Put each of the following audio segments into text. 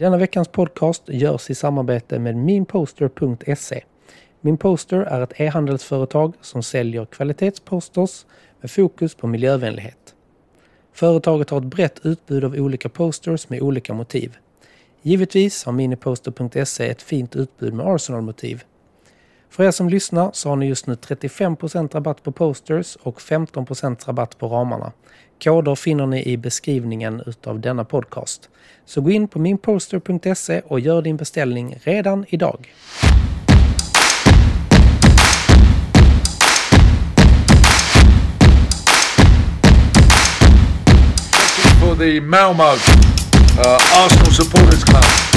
Denna veckans podcast görs i samarbete med minposter.se. Minposter är ett e-handelsföretag som säljer kvalitetsposters med fokus på miljövänlighet. Företaget har ett brett utbud av olika posters med olika motiv. Givetvis har miniposter.se ett fint utbud med Arsenal-motiv. För er som lyssnar så har ni just nu 35% rabatt på posters och 15% rabatt på ramarna. Koder finner ni i beskrivningen utav denna podcast. Så gå in på minposter.se och gör din beställning redan idag. for the Malmo uh, Arsenal Supporters Club.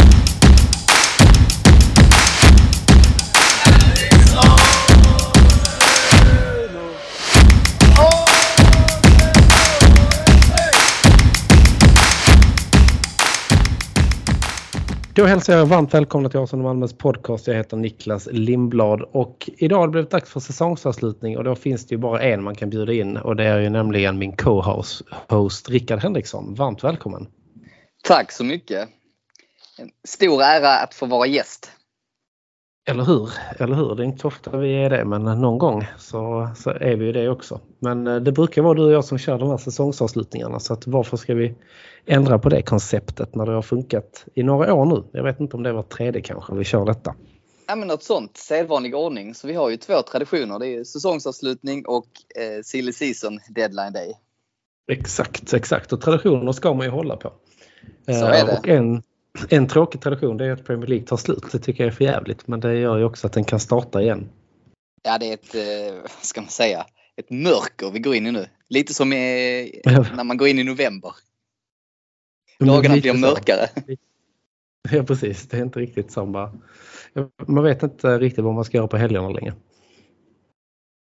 Då hälsar jag varmt välkomna till Arsenal Malmös podcast. Jag heter Niklas Lindblad och idag har det blivit dags för säsongsavslutning och då finns det ju bara en man kan bjuda in och det är ju nämligen min co-host Rickard Henriksson. Varmt välkommen! Tack så mycket! En stor ära att få vara gäst. Eller hur? Eller hur? Det är inte ofta vi är det men någon gång så, så är vi ju det också. Men eh, det brukar vara du och jag som kör de här säsongsavslutningarna så att varför ska vi ändra på det konceptet när det har funkat i några år nu? Jag vet inte om det var tredje kanske vi kör detta. Ja men något sånt, sedvanlig ordning. Så vi har ju två traditioner. Det är säsongsavslutning och eh, silly season deadline day. Exakt, exakt. Och traditioner ska man ju hålla på. Så är Eh, det. Och en, en tråkig tradition det är att Premier League tar slut. Det tycker jag är för jävligt men det gör ju också att den kan starta igen. Ja det är ett, eh, vad ska man säga, ett mörker vi går in i nu. Lite som när man går in i november. Dagarna blir mörkare. Ja precis, det är inte riktigt samma. Man vet inte riktigt vad man ska göra på helgerna längre.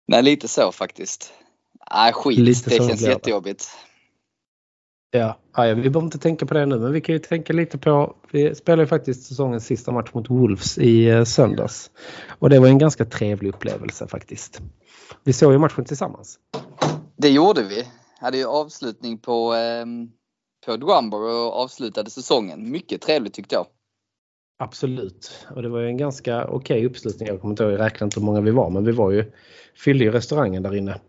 Nej lite så faktiskt. Nej skit, Lite det känns jättejobbigt. Ja, ja, vi behöver inte tänka på det nu men vi kan ju tänka lite på, vi spelar ju faktiskt säsongens sista match mot Wolves i eh, söndags. Och det var en ganska trevlig upplevelse faktiskt. Vi såg ju matchen tillsammans. Det gjorde vi. Hade ju avslutning på, eh, på Drumber och avslutade säsongen. Mycket trevligt tyckte jag. Absolut. Och det var ju en ganska okej uppslutning. Jag kommer inte ihåg, jag räknade inte hur många vi var men vi var ju, fyllde ju restaurangen där inne.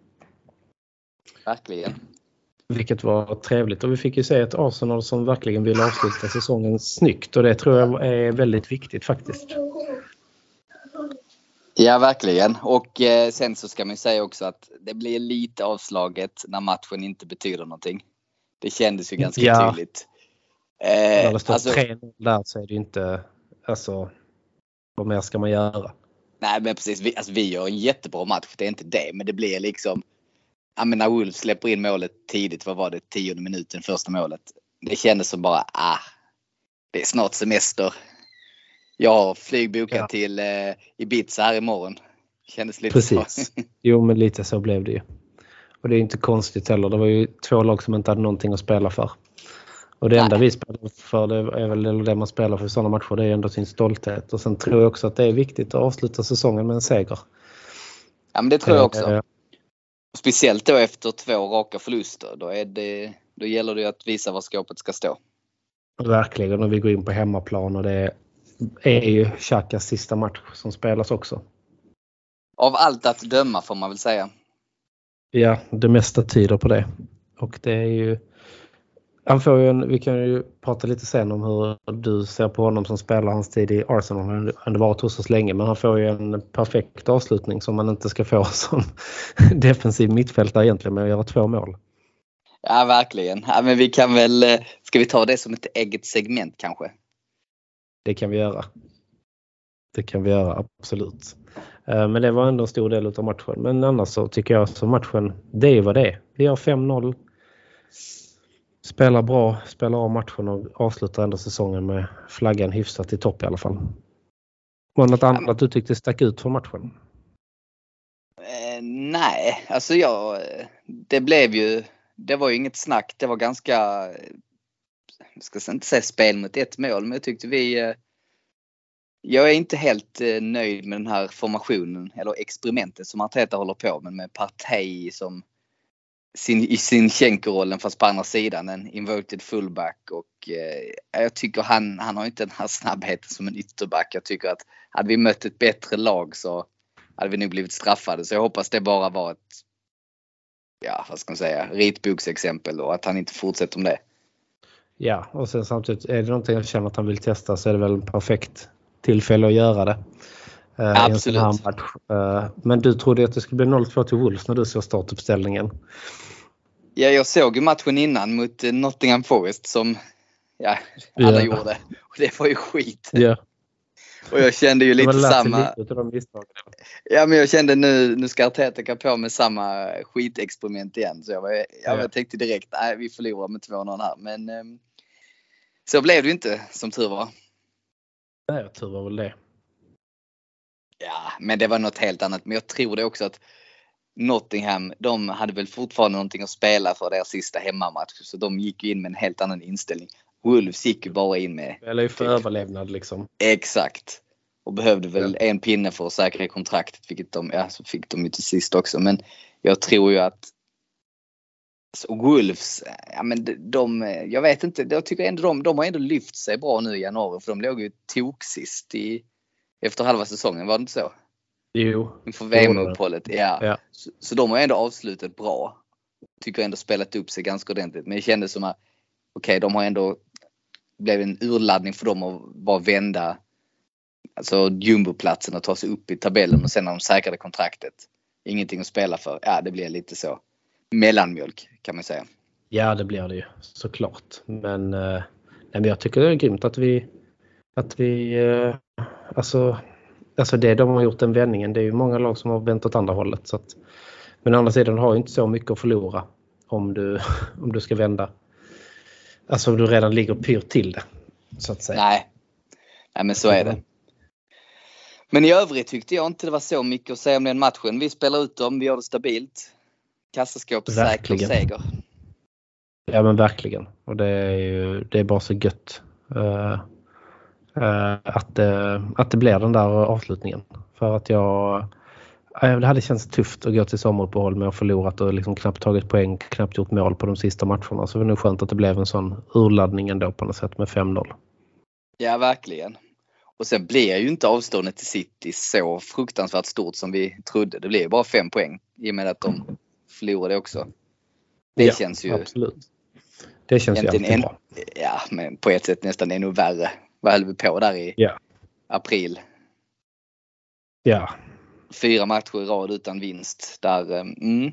Verkligen. Vilket var trevligt och vi fick ju se ett Arsenal som verkligen vill avsluta säsongen snyggt och det tror jag är väldigt viktigt faktiskt. Ja, verkligen. Och eh, sen så ska man säga också att det blir lite avslaget när matchen inte betyder någonting. Det kändes ju ganska Ja. tydligt. När Eh, det står alltså, 3-0 där så är det ju inte, alltså vad mer ska man göra? nej, men precis. Vi, alltså, vi gör en jättebra match. Det är inte det, men det blir liksom. Ja, men när Wolf släpper in målet tidigt, vad var det, tionde minuten, första målet. Det kändes som bara, ah, det är snart semester. Jag har flygbokat Ja. till eh, Ibiza här imorgon. Kändes lite Precis. så. Jo men lite så blev det ju. Och det är inte konstigt heller. Det var ju två lag som inte hade någonting att spela för. Och det enda Nej. vi spelar för, det är väl det man spelar för i sådana matcher, det är ändå sin stolthet. Och sen tror jag också att det är viktigt att avsluta säsongen med en seger. Ja, men det tror jag också. Eh, Speciellt då efter två raka förluster. Då, är det, då gäller det att visa var skåpet ska stå. Verkligen, och vi går in på hemmaplan och det är ju Xhakas sista match som spelas också. Av allt att döma får man väl säga. Ja, det mesta tyder på det. Och det är ju... Han får ju en, vi kan ju prata lite sen om hur du ser på honom som spelar hans tid i Arsenal. Han har varit hos oss länge men han får ju en perfekt avslutning som man inte ska få som defensiv mittfältare egentligen med att göra två mål. Ja, verkligen. Ja, men vi kan väl, eh, ska vi ta det som ett eget segment kanske? Det kan vi göra. Det kan vi göra, absolut. Eh, Men det var ändå en stor del av matchen. Men annars så tycker jag så matchen, det är vad det är. Vi har 5-0. Spelar bra, spelar av matchen och avslutar ändå säsongen med flaggan hyfsat i topp i alla fall. Var det något annat du tyckte stack ut från matchen? Eh, nej, alltså jag, det blev ju, det var ju inget snack. Det var ganska, eh, jag ska inte säga spel mot ett mål, men jag tyckte vi, eh, jag är inte helt eh, nöjd med den här formationen eller experimentet som Arteta håller på med med Partey som sin, i sin rollen fast på andra sidan, en inverted fullback och eh, jag tycker han, han har inte den här snabbheten som en ytterback. Jag tycker att hade vi mött ett bättre lag så hade vi nog blivit straffade. Så jag hoppas det bara var ett, ja vad ska man säga, ritboksexempel och att han inte fortsätter med det. Ja, och sen samtidigt är det någonting jag känner att han vill testa så är det väl en perfekt tillfälle att göra det. Uh, Absolut. Uh, men du trodde att det skulle bli 0-2 till Wolves när du såg startuppställningen? Ja, jag såg ju matchen innan mot eh, Nottingham Forest som ja, alla yeah. gjorde. Och det var ju skit. Yeah. Och jag kände ju lite samma... Lite ja men jag kände nu, nu ska Arteta på med samma skitexperiment igen. Så jag, var, jag, ja. jag tänkte direkt, nej vi förlorar med 2-0 här. Men um, så blev det ju inte som tur var. Nej, tur var väl det. Ja, men det var något helt annat. Men jag tror det också att Nottingham, de hade väl fortfarande någonting att spela för deras sista hemmamatch. Så de gick in med en helt annan inställning. Wolves gick ju bara in med... Eller ju för typ. överlevnad liksom. Exakt. Och behövde väl ja. en pinne för att säkra kontraktet, vilket de, ja, så fick de ju till sist också. Men jag tror ju att så Wolves, ja men de, de, jag vet inte, jag tycker ändå de, de har ändå lyft sig bra nu i januari för de låg ju tok sist i, efter halva säsongen, var det inte så? Jo. Inför VM-uppehållet, ja. ja. Så, så, de har ändå avslutat bra. Tycker ändå spelat upp sig ganska ordentligt. Men det kändes som att, okej okay, de har ändå, blev en urladdning för dem att bara vända alltså jumboplatsen och ta sig upp i tabellen och sen när de säkrade kontraktet. Ingenting att spela för. Ja, det blir lite så mellanmjölk kan man säga. Ja, det blir det ju såklart. Men, eh, nej, men jag tycker det är grymt att vi, att vi eh, alltså, alltså det de har gjort den vändningen. Det är ju många lag som har vänt åt andra hållet. Så att, men å andra sidan har ju inte så mycket att förlora om du, om du ska vända. Alltså om du redan ligger pyrt till det. Så att säga. Nej. Nej men så är det. Men i övrigt tyckte jag inte det var så mycket att säga om den matchen. Vi spelar ut dem, vi gör det stabilt. Kassaskåp säker seger. Ja men verkligen. Och det är ju det är bara så gött. Uh, uh, att, uh, att det blir den där avslutningen. För att jag det hade känts tufft att gå till sommaruppehåll med att förlorat och liksom knappt tagit poäng, knappt gjort mål på de sista matcherna. Så det var nog skönt att det blev en sån urladdning ändå på något sätt med 5-0. Ja, verkligen. Och sen blir ju inte avståndet till City så fruktansvärt stort som vi trodde. Det blev bara fem poäng i och med att de förlorade också. Det ja, känns ju... Absolut. Det känns ju alltid en, bra. Ja, men på ett sätt nästan ännu värre. Vad höll vi på där i ja. april? Ja. Fyra matcher i rad utan vinst. Där, eh, mm,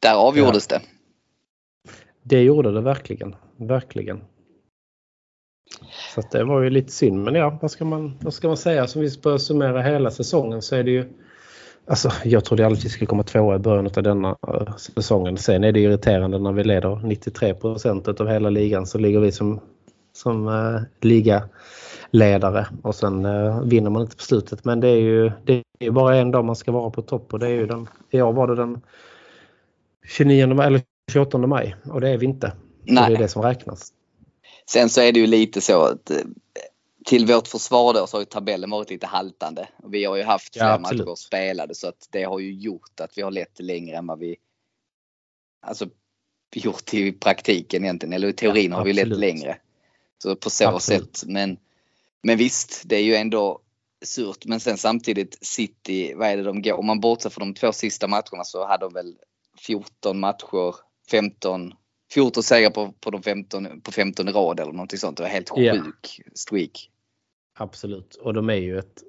där avgjordes ja. det. Det gjorde det verkligen. Verkligen. Så det var ju lite synd. Men ja, vad ska man, vad ska man säga? Som vi börjar summera hela säsongen så är det ju Alltså, jag trodde aldrig vi skulle komma tvåa i början av denna uh, säsongen. Sen är det irriterande när vi leder 93 procent av hela ligan så ligger vi som, som uh, ligaledare och sen uh, vinner man inte på slutet. Men det är ju det är bara en dag man ska vara på topp och det är ju den, i år var det den 29 eller 28 maj och det är vi inte. Nej. det är det som räknas. Sen så är det ju lite så att till vårt försvar då så har ju tabellen varit lite haltande. Vi har ju haft fler ja, matcher spelade så att det har ju gjort att vi har lett längre än vad vi alltså gjort i praktiken egentligen. Eller i teorin ja, har vi lett längre. Så på så absolut. sätt. Men, men visst, det är ju ändå surt. Men sen samtidigt City, vad är det de går? Om man bortser från de två sista matcherna så hade de väl 14 matcher, 15 14 segrar på, på, de 15, på 15 i rad eller någonting sånt. Det var helt yeah. sjuk streak. Absolut. Och de är ju ett,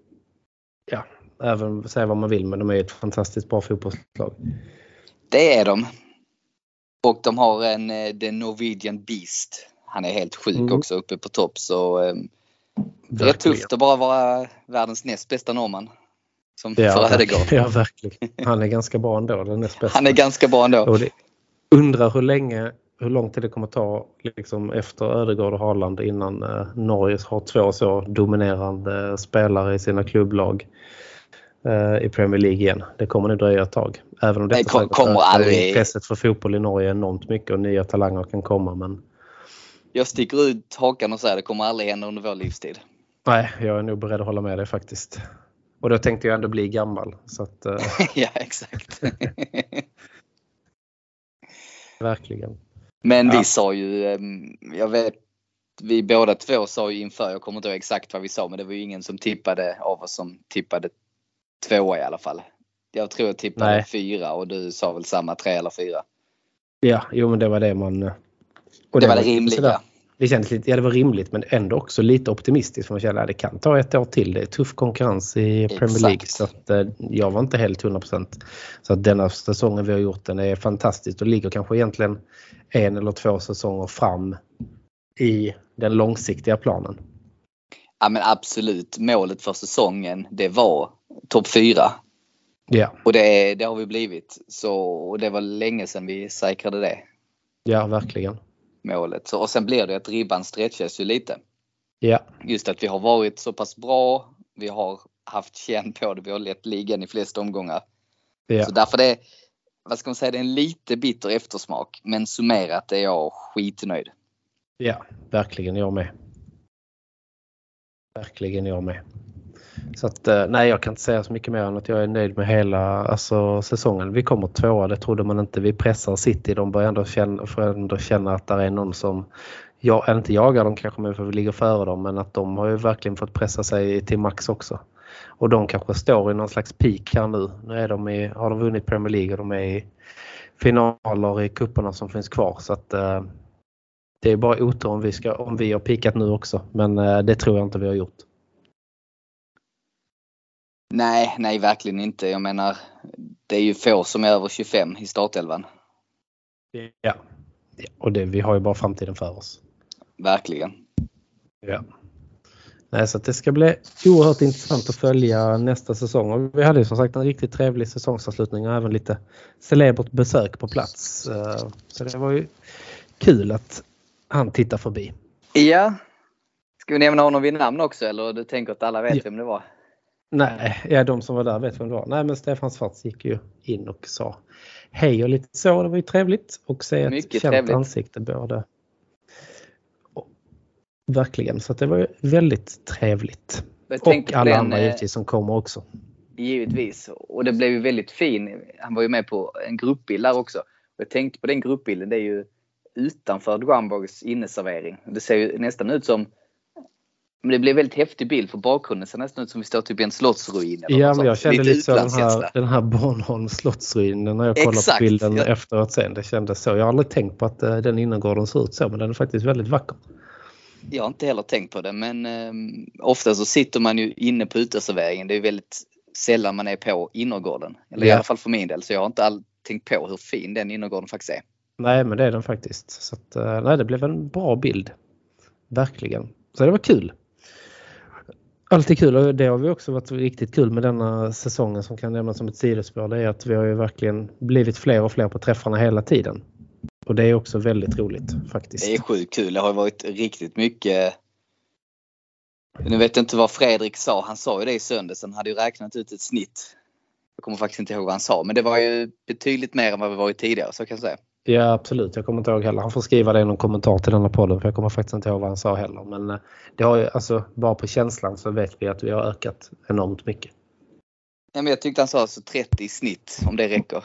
ja, även säga vad man vill, men de är ett fantastiskt bra fotbollslag. Det är de. Och de har en, eh, The Norwegian Beast. Han är helt sjuk mm. också uppe på topp så eh, det är tufft att bara vara världens näst bästa norrman. Som ja, för Ödegård. Ja, verkligen. Han är ganska bra ändå. Den näst bästa. Han är ganska bra ändå. Och det, undrar hur länge hur lång tid det kommer ta liksom, efter Ödegård och Haaland innan eh, Norge har två så dominerande spelare i sina klubblag eh, i Premier League igen. Det kommer nog dröja ett tag. Även om det kom, kommer aldrig... intresset för fotboll i Norge är enormt mycket och nya talanger kan komma. Men... Jag sticker ut hakan och säger det kommer aldrig hända under vår livstid. Nej, jag är nog beredd att hålla med dig faktiskt. Och då tänkte jag ändå bli gammal. Så att, uh... ja, exakt. verkligen. Men Ja. vi sa ju, jag vet, vi båda två sa ju inför, jag kommer inte ihåg exakt vad vi sa, men det var ju ingen som tippade av oss som tippade tvåa i alla fall. Jag tror jag tippade Nej. fyra och du sa väl samma tre eller fyra. Ja, jo men det var det man... eh, Och det var det rimliga. Det kändes lite, ja det var rimligt men ändå också lite optimistiskt. För man kände att det kan ta ett år till. Det är tuff konkurrens i Premier Exakt. League. Så att, eh, jag var inte helt 100%. Så att denna säsongen vi har gjort den är fantastisk och ligger kanske egentligen en eller två säsonger fram i den långsiktiga planen. Ja men absolut, målet för säsongen det var topp fyra. Ja, Och det, det har vi blivit. Så, och det var länge sedan vi säkrade det ja verkligen. Målet. Så, och sen blir det att ribban stretchas ju lite. Ja, Just att vi har varit så pass bra. Vi har haft känn på det. Vi har lett ligan i flesta omgångar. ja. Så därför det, vad ska man säga, det är en lite bitter eftersmak. Men summerat är jag skitnöjd. Ja, verkligen jag med. Verkligen jag med. Så att eh, nej, jag kan inte säga så mycket mer än att jag är nöjd med hela alltså, säsongen. Vi kommer tvåa, det trodde man inte. Vi pressar City. De börjar ändå känna, får ändå känna att det är någon som, jag, inte jagar dem kanske, men för vi ligger före dem. Men att de har ju verkligen fått pressa sig till max också. Och de kanske står i någon slags peak här nu. Nu är de i, har de vunnit Premier League och de är i finaler i kupperna som finns kvar. Så att eh, det är bara otur om vi, ska, om vi har pikat nu också. Men eh, det tror jag inte vi har gjort. Nej, nej verkligen inte. Jag menar, det är ju få som är över 25 i startelvan. Ja. Och det, vi har ju bara framtiden för oss. Verkligen. Ja. Nej, så det ska bli oerhört intressant att följa nästa säsong. Och vi hade ju som sagt en riktigt trevlig säsongsavslutning och även lite celebert besök på plats. Eh, Så det var ju kul att han tittar förbi. Ja. Ska vi nämna honom vid namn också eller du tänker att alla vet Ja. vem det var? Nej, ja, de som var där vet vem det var. Nej, men Stefan Svarts gick ju in och sa hej och lite så. Det var ju trevligt och se ett Mycket känt trevligt. ansikte både. Verkligen, så det var ju väldigt trevligt. Och alla den, andra eh, givetvis som kommer också. Givetvis. Och det blev ju väldigt fin. Han var ju med på en gruppbild där också. Och jag tänkte på den gruppbilden. Det är ju utanför Drumborgs inneservering. Det ser ju nästan ut som men det blev en väldigt häftig bild för bakgrunden ser nästan ut som vi står typ i en slottsruin. eller Ja, men jag kände lite så den här, den här Bornholms slottsruinen när jag kollade Exakt, på bilden ja. efteråt sen. Det kändes så. Jag har aldrig tänkt på att eh, den innergården ser ut så men den är faktiskt väldigt vacker. Jag har inte heller tänkt på det men um, ofta så sitter man ju inne på uteserveringen. Det är väldigt sällan man är på innergården. Eller i Ja. alla fall för min del. Så jag har inte all tänkt på hur fin den innergården faktiskt är. Nej, men det är den faktiskt. Så att, eh, nej, det blev en bra bild. Verkligen. Så det var kul. Alltid kul och det har vi också varit riktigt kul med denna säsongen som kan nämnas som ett sidospår. Det är att vi har ju verkligen blivit fler och fler på träffarna hela tiden. Och det är också väldigt roligt faktiskt. Det är sjukt kul. Det har varit riktigt mycket. Nu vet jag inte vad Fredrik sa. Han sa ju det i söndags. Han hade ju räknat ut ett snitt. Jag kommer faktiskt inte ihåg vad han sa. Men det var ju betydligt mer än vad vi varit tidigare. Så kan jag säga. Ja absolut, jag kommer inte ihåg heller. Han får skriva det i någon kommentar till denna podden för jag kommer faktiskt inte ihåg vad han sa heller. Men eh, det har ju, alltså, bara på känslan så vet vi att vi har ökat enormt mycket. Ja, men jag tyckte han sa alltså 30 i snitt. Om det räcker.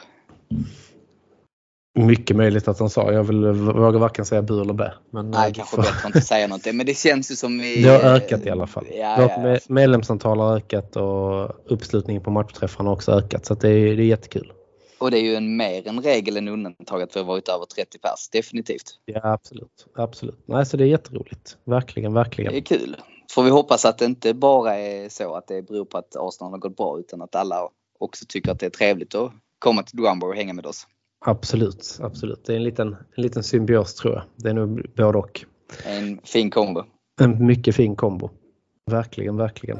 Mycket möjligt att han sa. Jag vill, vågar varken säga bu eller bä. Men, Nej, eh, kanske för- bättre att inte säga något. Men det känns ju som vi... Det har ökat i alla fall. Ja, Vårt ja, med- medlemsantal har ökat och uppslutningen på matchträffarna har också ökat. Så det, är, det är jättekul. Och det är ju en mer en regel än undantag att vi har varit över 30 pers. Definitivt. Ja absolut. absolut. Nej, så det är jätteroligt. Verkligen, verkligen. Det är kul. Får vi hoppas att det inte bara är så att det beror på att Arsenal har gått bra utan att alla också tycker att det är trevligt att komma till Drumbar och hänga med oss. Absolut, absolut. Det är en liten, en liten symbios tror jag. Det är nog både och. En fin kombo. En mycket fin kombo. Verkligen, verkligen.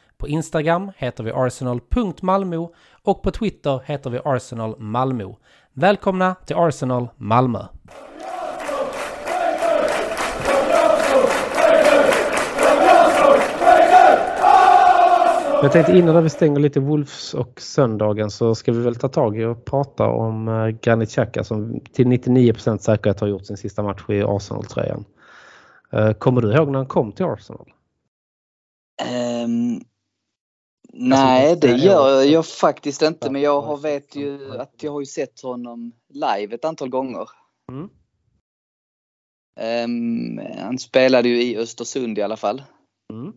på Instagram heter vi arsenal.malmo och på Twitter heter vi Arsenal Malmö. Välkomna till Arsenal Malmö! Jag tänkte innan vi stänger lite Wolves och söndagen så ska vi väl ta tag i och prata om eh, Granit Xhaka som till 99% säkerhet har gjort sin sista match i Arsenal-tröjan. Eh, kommer du ihåg när han kom till Arsenal? Um, nej, det gör jag faktiskt inte men jag har, vet ju att jag har ju sett honom live ett antal gånger. Mm. Um, han spelade ju i Östersund i alla fall. Mm.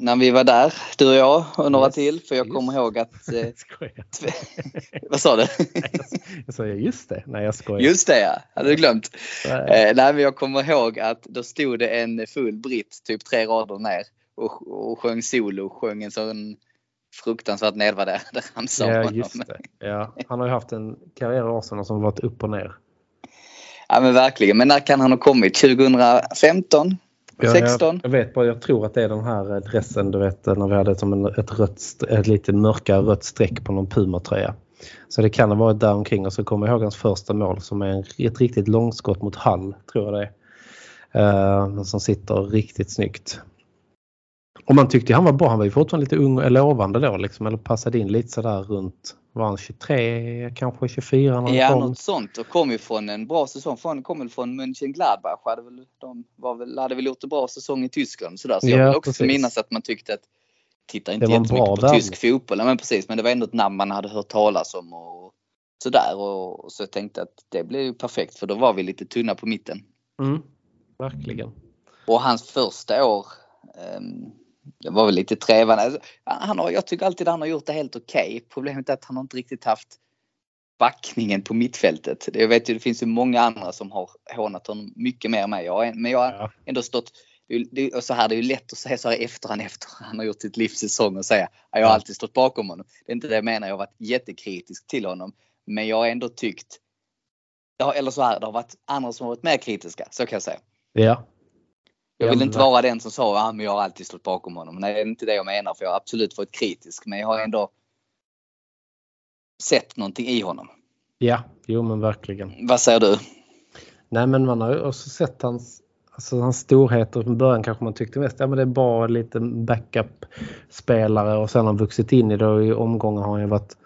När vi var där, du och jag och några yes, till. För jag kommer ihåg att... Eh, vad sa du? jag sa just det. Nej jag skojar. Just det ja, hade du glömt? Nej. Eh, nej men jag kommer ihåg att då stod det en full britt typ tre rader ner och, och sjöng solo. Sjöng en sån fruktansvärt nedvärderande ramsa Ja just det. Ja, han har ju haft en karriär i Arsenal som varit upp och ner. Ja men verkligen. Men när kan han ha kommit? 2015? 16? Jag, jag, vet bara, jag tror att det är den här dressen du vet när vi hade som en, ett, rött, ett lite mörkare rött streck på någon Puma-tröja. Så det kan ha varit där omkring och så kommer jag ihåg hans första mål som är ett riktigt långskott mot Hall tror jag det är. Uh, som sitter riktigt snyggt. Och man tyckte han var bra, han var ju fortfarande lite ung och lovande då liksom, eller passade in lite sådär runt var han 23, kanske 24 när Ja, kom. något sånt. Och kom ju från en bra säsong. Han kom väl från Mönchengladbach. Hade väl, de var väl, hade väl gjort en bra säsong i Tyskland. Sådär. Så ja, jag vill också precis. minnas att man tyckte att Tittar inte jättemycket på värld. tysk fotboll. Men precis, men det var ändå ett namn man hade hört talas om och sådär. Och, så jag tänkte att det blev ju perfekt för då var vi lite tunna på mitten. Mm, verkligen. Och hans första år um, det var väl lite trevande. Alltså, han har, jag tycker alltid han har gjort det helt okej. Okay. Problemet är att han har inte riktigt haft backningen på mittfältet. Jag vet ju det finns ju många andra som har hånat honom mycket mer än mig. Jag, men jag har ändå stått det, och så här, det är ju lätt att säga så här efterhand efter han har gjort sitt livs säsong och säga att jag har alltid stått bakom honom. Det är inte det jag menar. Jag har varit jättekritisk till honom. Men jag har ändå tyckt, eller så här, det har varit andra som har varit mer kritiska. Så kan jag säga. Ja. Jag vill inte vara den som sa att ah, jag har alltid stått bakom honom. Nej, det är inte det jag menar för jag har absolut varit kritisk. Men jag har ändå sett någonting i honom. Ja, jo men verkligen. Vad säger du? Nej men man har ju också sett hans, alltså hans storheter. Från början kanske man tyckte mest ja, men det är bara lite backup-spelare och sen har han vuxit in i det och i omgångar har han ju varit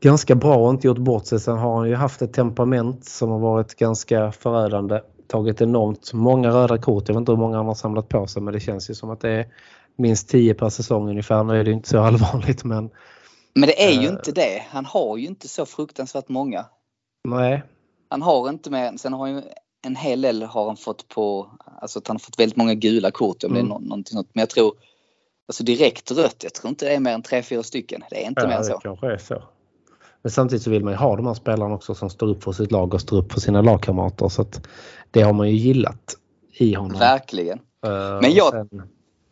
ganska bra och inte gjort bort sig. Sen har han ju haft ett temperament som har varit ganska förödande tagit enormt många röda kort. Jag vet inte hur många han har samlat på sig men det känns ju som att det är minst 10 per säsong ungefär. Nu är det inte så allvarligt men... Men det är ju äh, inte det. Han har ju inte så fruktansvärt många. Nej. Han har inte med, sen har ju en hel del har han fått på, alltså att han har fått väldigt många gula kort om mm. det är mm. någonting sånt. Men jag tror, alltså direkt rött, jag tror inte det är mer än 3-4 stycken. Det är inte ja, mer än så. det kanske är så. Men samtidigt så vill man ju ha de här spelarna också som står upp för sitt lag och står upp för sina lagkamrater. Så det har man ju gillat i honom. Verkligen. Uh, men jag... Sen,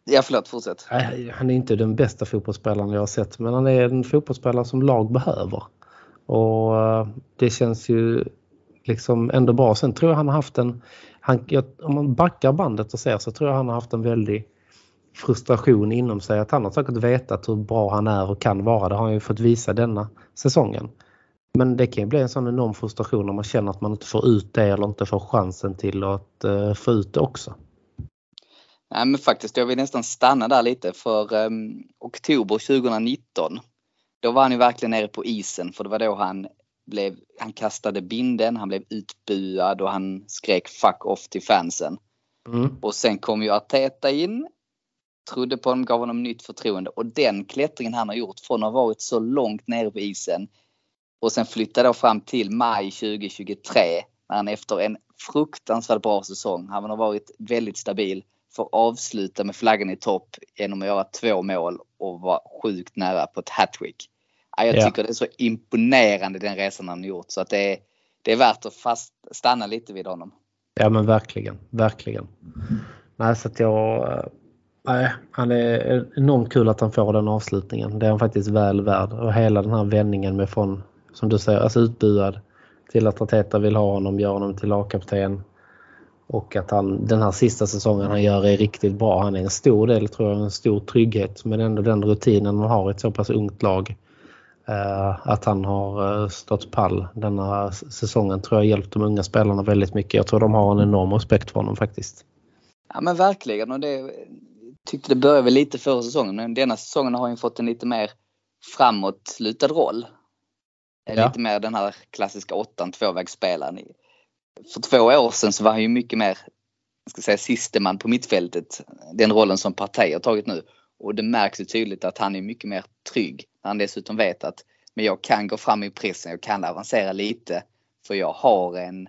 ja, förlåt, fortsätt. Nej, han är inte den bästa fotbollsspelaren jag har sett men han är en fotbollsspelare som lag behöver. Och uh, det känns ju liksom ändå bra. Sen tror jag han har haft en... Han, om man backar bandet och ser så tror jag han har haft en väldig frustration inom sig. Att han har säkert vetat hur bra han är och kan vara. Det har han ju fått visa denna säsongen. Men det kan ju bli en sån enorm frustration om man känner att man inte får ut det eller inte får chansen till att uh, få ut det också. Nej men faktiskt, jag vill nästan stanna där lite för um, oktober 2019 då var han ju verkligen nere på isen för det var då han blev, han kastade binden, han blev utbuad och han skrek fuck off till fansen. Mm. Och sen kom ju Arteta in trodde på honom, gav honom nytt förtroende och den klättringen han har gjort från att ha varit så långt nere på isen och sen flyttade fram till maj 2023 när han efter en fruktansvärt bra säsong, han har varit väldigt stabil, får avsluta med flaggan i topp genom att göra två mål och vara sjukt nära på ett hattrick. Jag tycker ja. det är så imponerande den resan han har gjort så att det är, det är värt att fast, stanna lite vid honom. Ja men verkligen, verkligen. Nej, så att jag Nej, han är enormt kul att han får den avslutningen. Det är han faktiskt väl värd. Och hela den här vändningen med från, som du säger, alltså utbuad till att Arteta vill ha honom, gör honom till lagkapten. Och att han, den här sista säsongen han gör är riktigt bra. Han är en stor del, tror jag, en stor trygghet. Men ändå den rutinen man har i ett så pass ungt lag. Eh, att han har eh, stått pall denna säsongen tror jag hjälpt de unga spelarna väldigt mycket. Jag tror de har en enorm respekt för honom faktiskt. Ja men verkligen och det tyckte det började väl lite förra säsongen men denna säsongen har han fått en lite mer framåtlutad roll. Ja. Lite mer den här klassiska åttan tvåvägsspelaren. För två år sedan så var han ju mycket mer, ska säga sisteman på mittfältet. Den rollen som Partey har tagit nu. Och det märks ju tydligt att han är mycket mer trygg. När han dessutom vet att men jag kan gå fram i pressen, jag kan avancera lite. För jag har en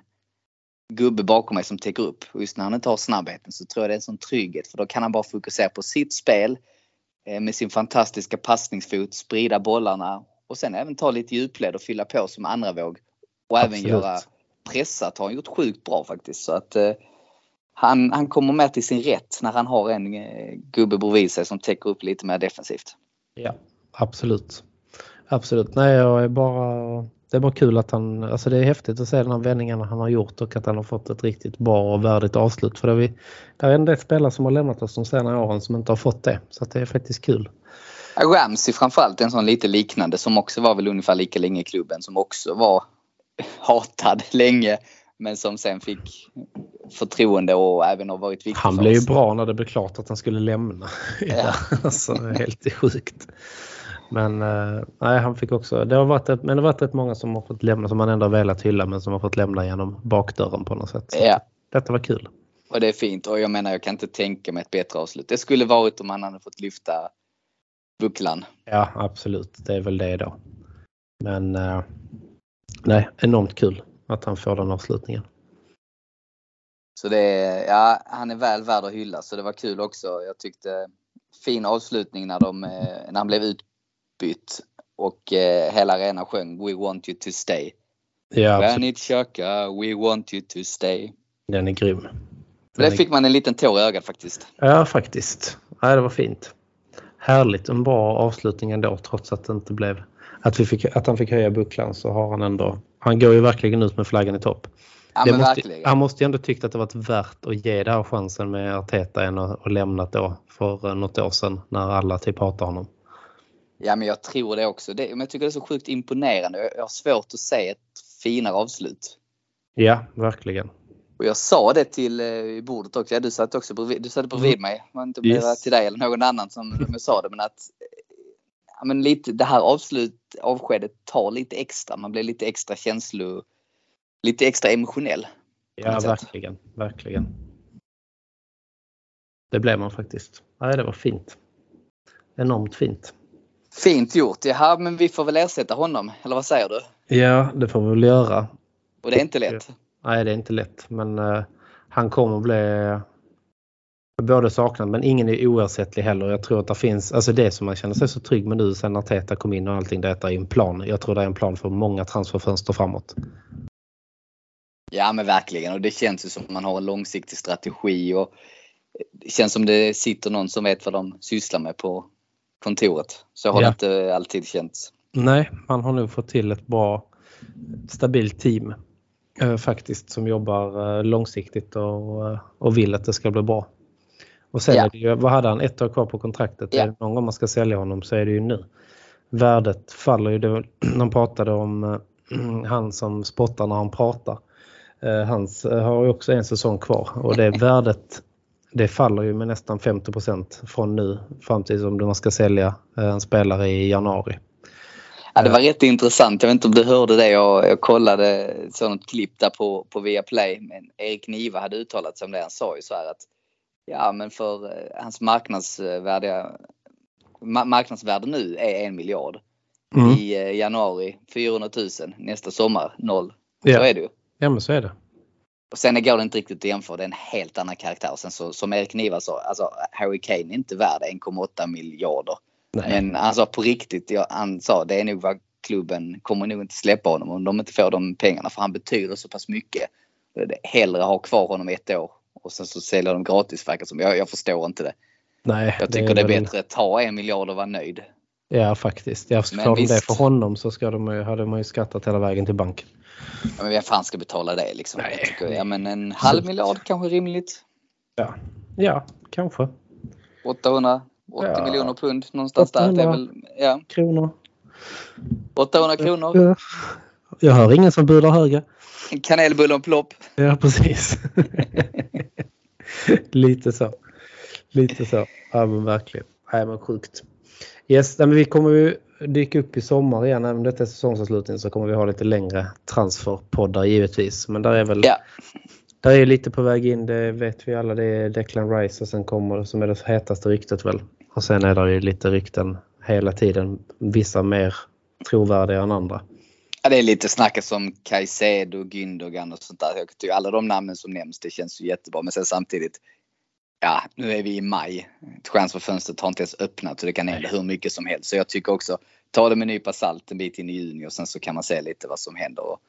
gubbe bakom mig som täcker upp. Och just när han inte har snabbheten så tror jag det är en sån trygghet för då kan han bara fokusera på sitt spel eh, med sin fantastiska passningsfot, sprida bollarna och sen även ta lite djupled och fylla på som andra våg. Och Absolut. även göra pressat har han gjort sjukt bra faktiskt. Så att eh, han, han kommer med till sin rätt när han har en eh, gubbe bredvid sig som täcker upp lite mer defensivt. Ja, absolut. Absolut. Nej, jag är bara det är bara kul att han, alltså det är häftigt att se de här vändningarna han har gjort och att han har fått ett riktigt bra och värdigt avslut. För det vi, det är en del spelare som har lämnat oss de senare åren som inte har fått det. Så det är faktiskt kul. Ramsey framförallt en sån lite liknande som också var väl ungefär lika länge i klubben som också var hatad länge men som sen fick förtroende och även har varit viktig Han blev ju bra när det blev klart att han skulle lämna. Ja. alltså, helt sjukt. Men eh, nej, han fick också, det har varit ett, men det har varit rätt många som har fått lämna som man ändå har velat hylla men som har fått lämna genom bakdörren på något sätt. Ja. Detta var kul. Och det är fint och jag menar jag kan inte tänka mig ett bättre avslut. Det skulle varit om han hade fått lyfta bucklan. Ja absolut, det är väl det då. Men eh, nej, enormt kul att han får den avslutningen. Så det är, ja, han är väl värd att hylla så det var kul också. Jag tyckte fin avslutning när, de, eh, när han blev utbytt och eh, hela arenan sjöng We want you to stay. Ja, Granit Xhaka, we want you to stay. Den är grym. Den det fick man en liten tår i ögat faktiskt. Ja, faktiskt. Ja, det var fint. Härligt, en bra avslutning ändå trots att det inte blev att, vi fick, att han fick höja bucklan så har han ändå, han går ju verkligen ut med flaggan i topp. Ja, måste, han måste ju ändå tyckt att det varit värt att ge den här chansen med Arteta än att, att lämnat då för något år sedan när alla typ hatar honom. Ja men jag tror det också. Det, men jag tycker det är så sjukt imponerande. Jag har svårt att se ett finare avslut. Ja, verkligen. Och jag sa det till eh, bordet också. Ja, du satt också bredvid, du satt bredvid mm. mig. Det var inte om yes. till dig eller någon annan som jag sa det. Men att ja, men lite, det här avslut, avskedet tar lite extra. Man blir lite extra känslo, lite extra emotionell. Ja, verkligen, sätt. verkligen. Det blev man faktiskt. Nej, det var fint. Enormt fint. Fint gjort. Jaha, men vi får väl ersätta honom, eller vad säger du? Ja, det får vi väl göra. Och det är inte lätt? Nej, det är inte lätt, men uh, han kommer bli både saknad men ingen är oersättlig heller. Jag tror att det finns, alltså det som man känner sig så trygg med nu sen när Teta kom in och allting, det är en plan. Jag tror det är en plan för många transferfönster framåt. Ja men verkligen och det känns ju som att man har en långsiktig strategi och det känns som det sitter någon som vet vad de sysslar med på kontoret. Så har ja. det inte alltid känts. Nej, man har nog fått till ett bra stabilt team eh, faktiskt som jobbar eh, långsiktigt och, eh, och vill att det ska bli bra. Och sen ja. är det ju, vad hade han, ett år kvar på kontraktet? Ja. Någon gång man ska sälja honom så är det ju nu. Värdet faller ju, det, de pratade om han som spottar när han pratar. Hans har ju också en säsong kvar och det värdet det faller ju med nästan 50% från nu fram till om man ska sälja en spelare i januari. Ja, det var rätt intressant. Jag vet inte om du hörde det. Jag, jag kollade sånt klipp där på, på Viaplay. Men Erik Niva hade uttalat sig om det. Han sa ju så här att Ja, men för eh, hans marknadsvärde, marknadsvärde nu är en miljard. Mm. I eh, januari 400 000, nästa sommar noll. Så ja. är det ju. Ja, men så är det. Och sen går det inte riktigt att jämföra, det är en helt annan karaktär. Sen så, som Erik Niva sa, alltså Harry Kane är inte värd 1,8 miljarder. Nej. Men alltså på riktigt, ja, han sa det är nog vad klubben kommer nog inte släppa honom om de inte får de pengarna för han betyder så pass mycket. Hellre ha kvar honom ett år och sen så säljer de gratis verkar som. Jag, jag förstår inte det. Nej, jag tycker det är, det är bättre att ta en miljard och vara nöjd. Ja, faktiskt. Jag Men får de det för honom så ska de, hade man ju skattat hela vägen till banken. Ja, men vem fan ska betala det liksom? Nej. Jag tycker, ja, men en halv miljard kanske rimligt. Ja, ja kanske. 800, 80 Ja. miljoner pund någonstans där. Det är 800. väl, ja, Kronor. 800 kronor. Ja. Jag hör ingen som budar högre. En kanelbulle och plopp. Ja, precis. Lite så. Lite så. Ja, men verkligen. Nej, men sjukt. Yes, men vi kommer ju dyka upp i sommar igen. Även om detta är säsongsavslutning så kommer vi ha lite längre transferpoddar givetvis. Men där är väl Ja. där är lite på väg in. Det vet vi alla. Det är Declan Rice och sen kommer som är det hetaste ryktet väl. Och sen är det ju lite rykten hela tiden. Vissa mer trovärdiga än andra. Ja, det är lite snacket som Caicedo, Gündogan och sånt där. Jag tycker alla de namnen som nämns, det känns ju jättebra. Men sen samtidigt, ja, nu är vi i maj. Transferfönstret har inte ens öppnat så det kan hända hur mycket som helst. Så jag tycker också, ta det med en nypa salt en bit in i juni och sen så kan man se lite vad som händer. Och,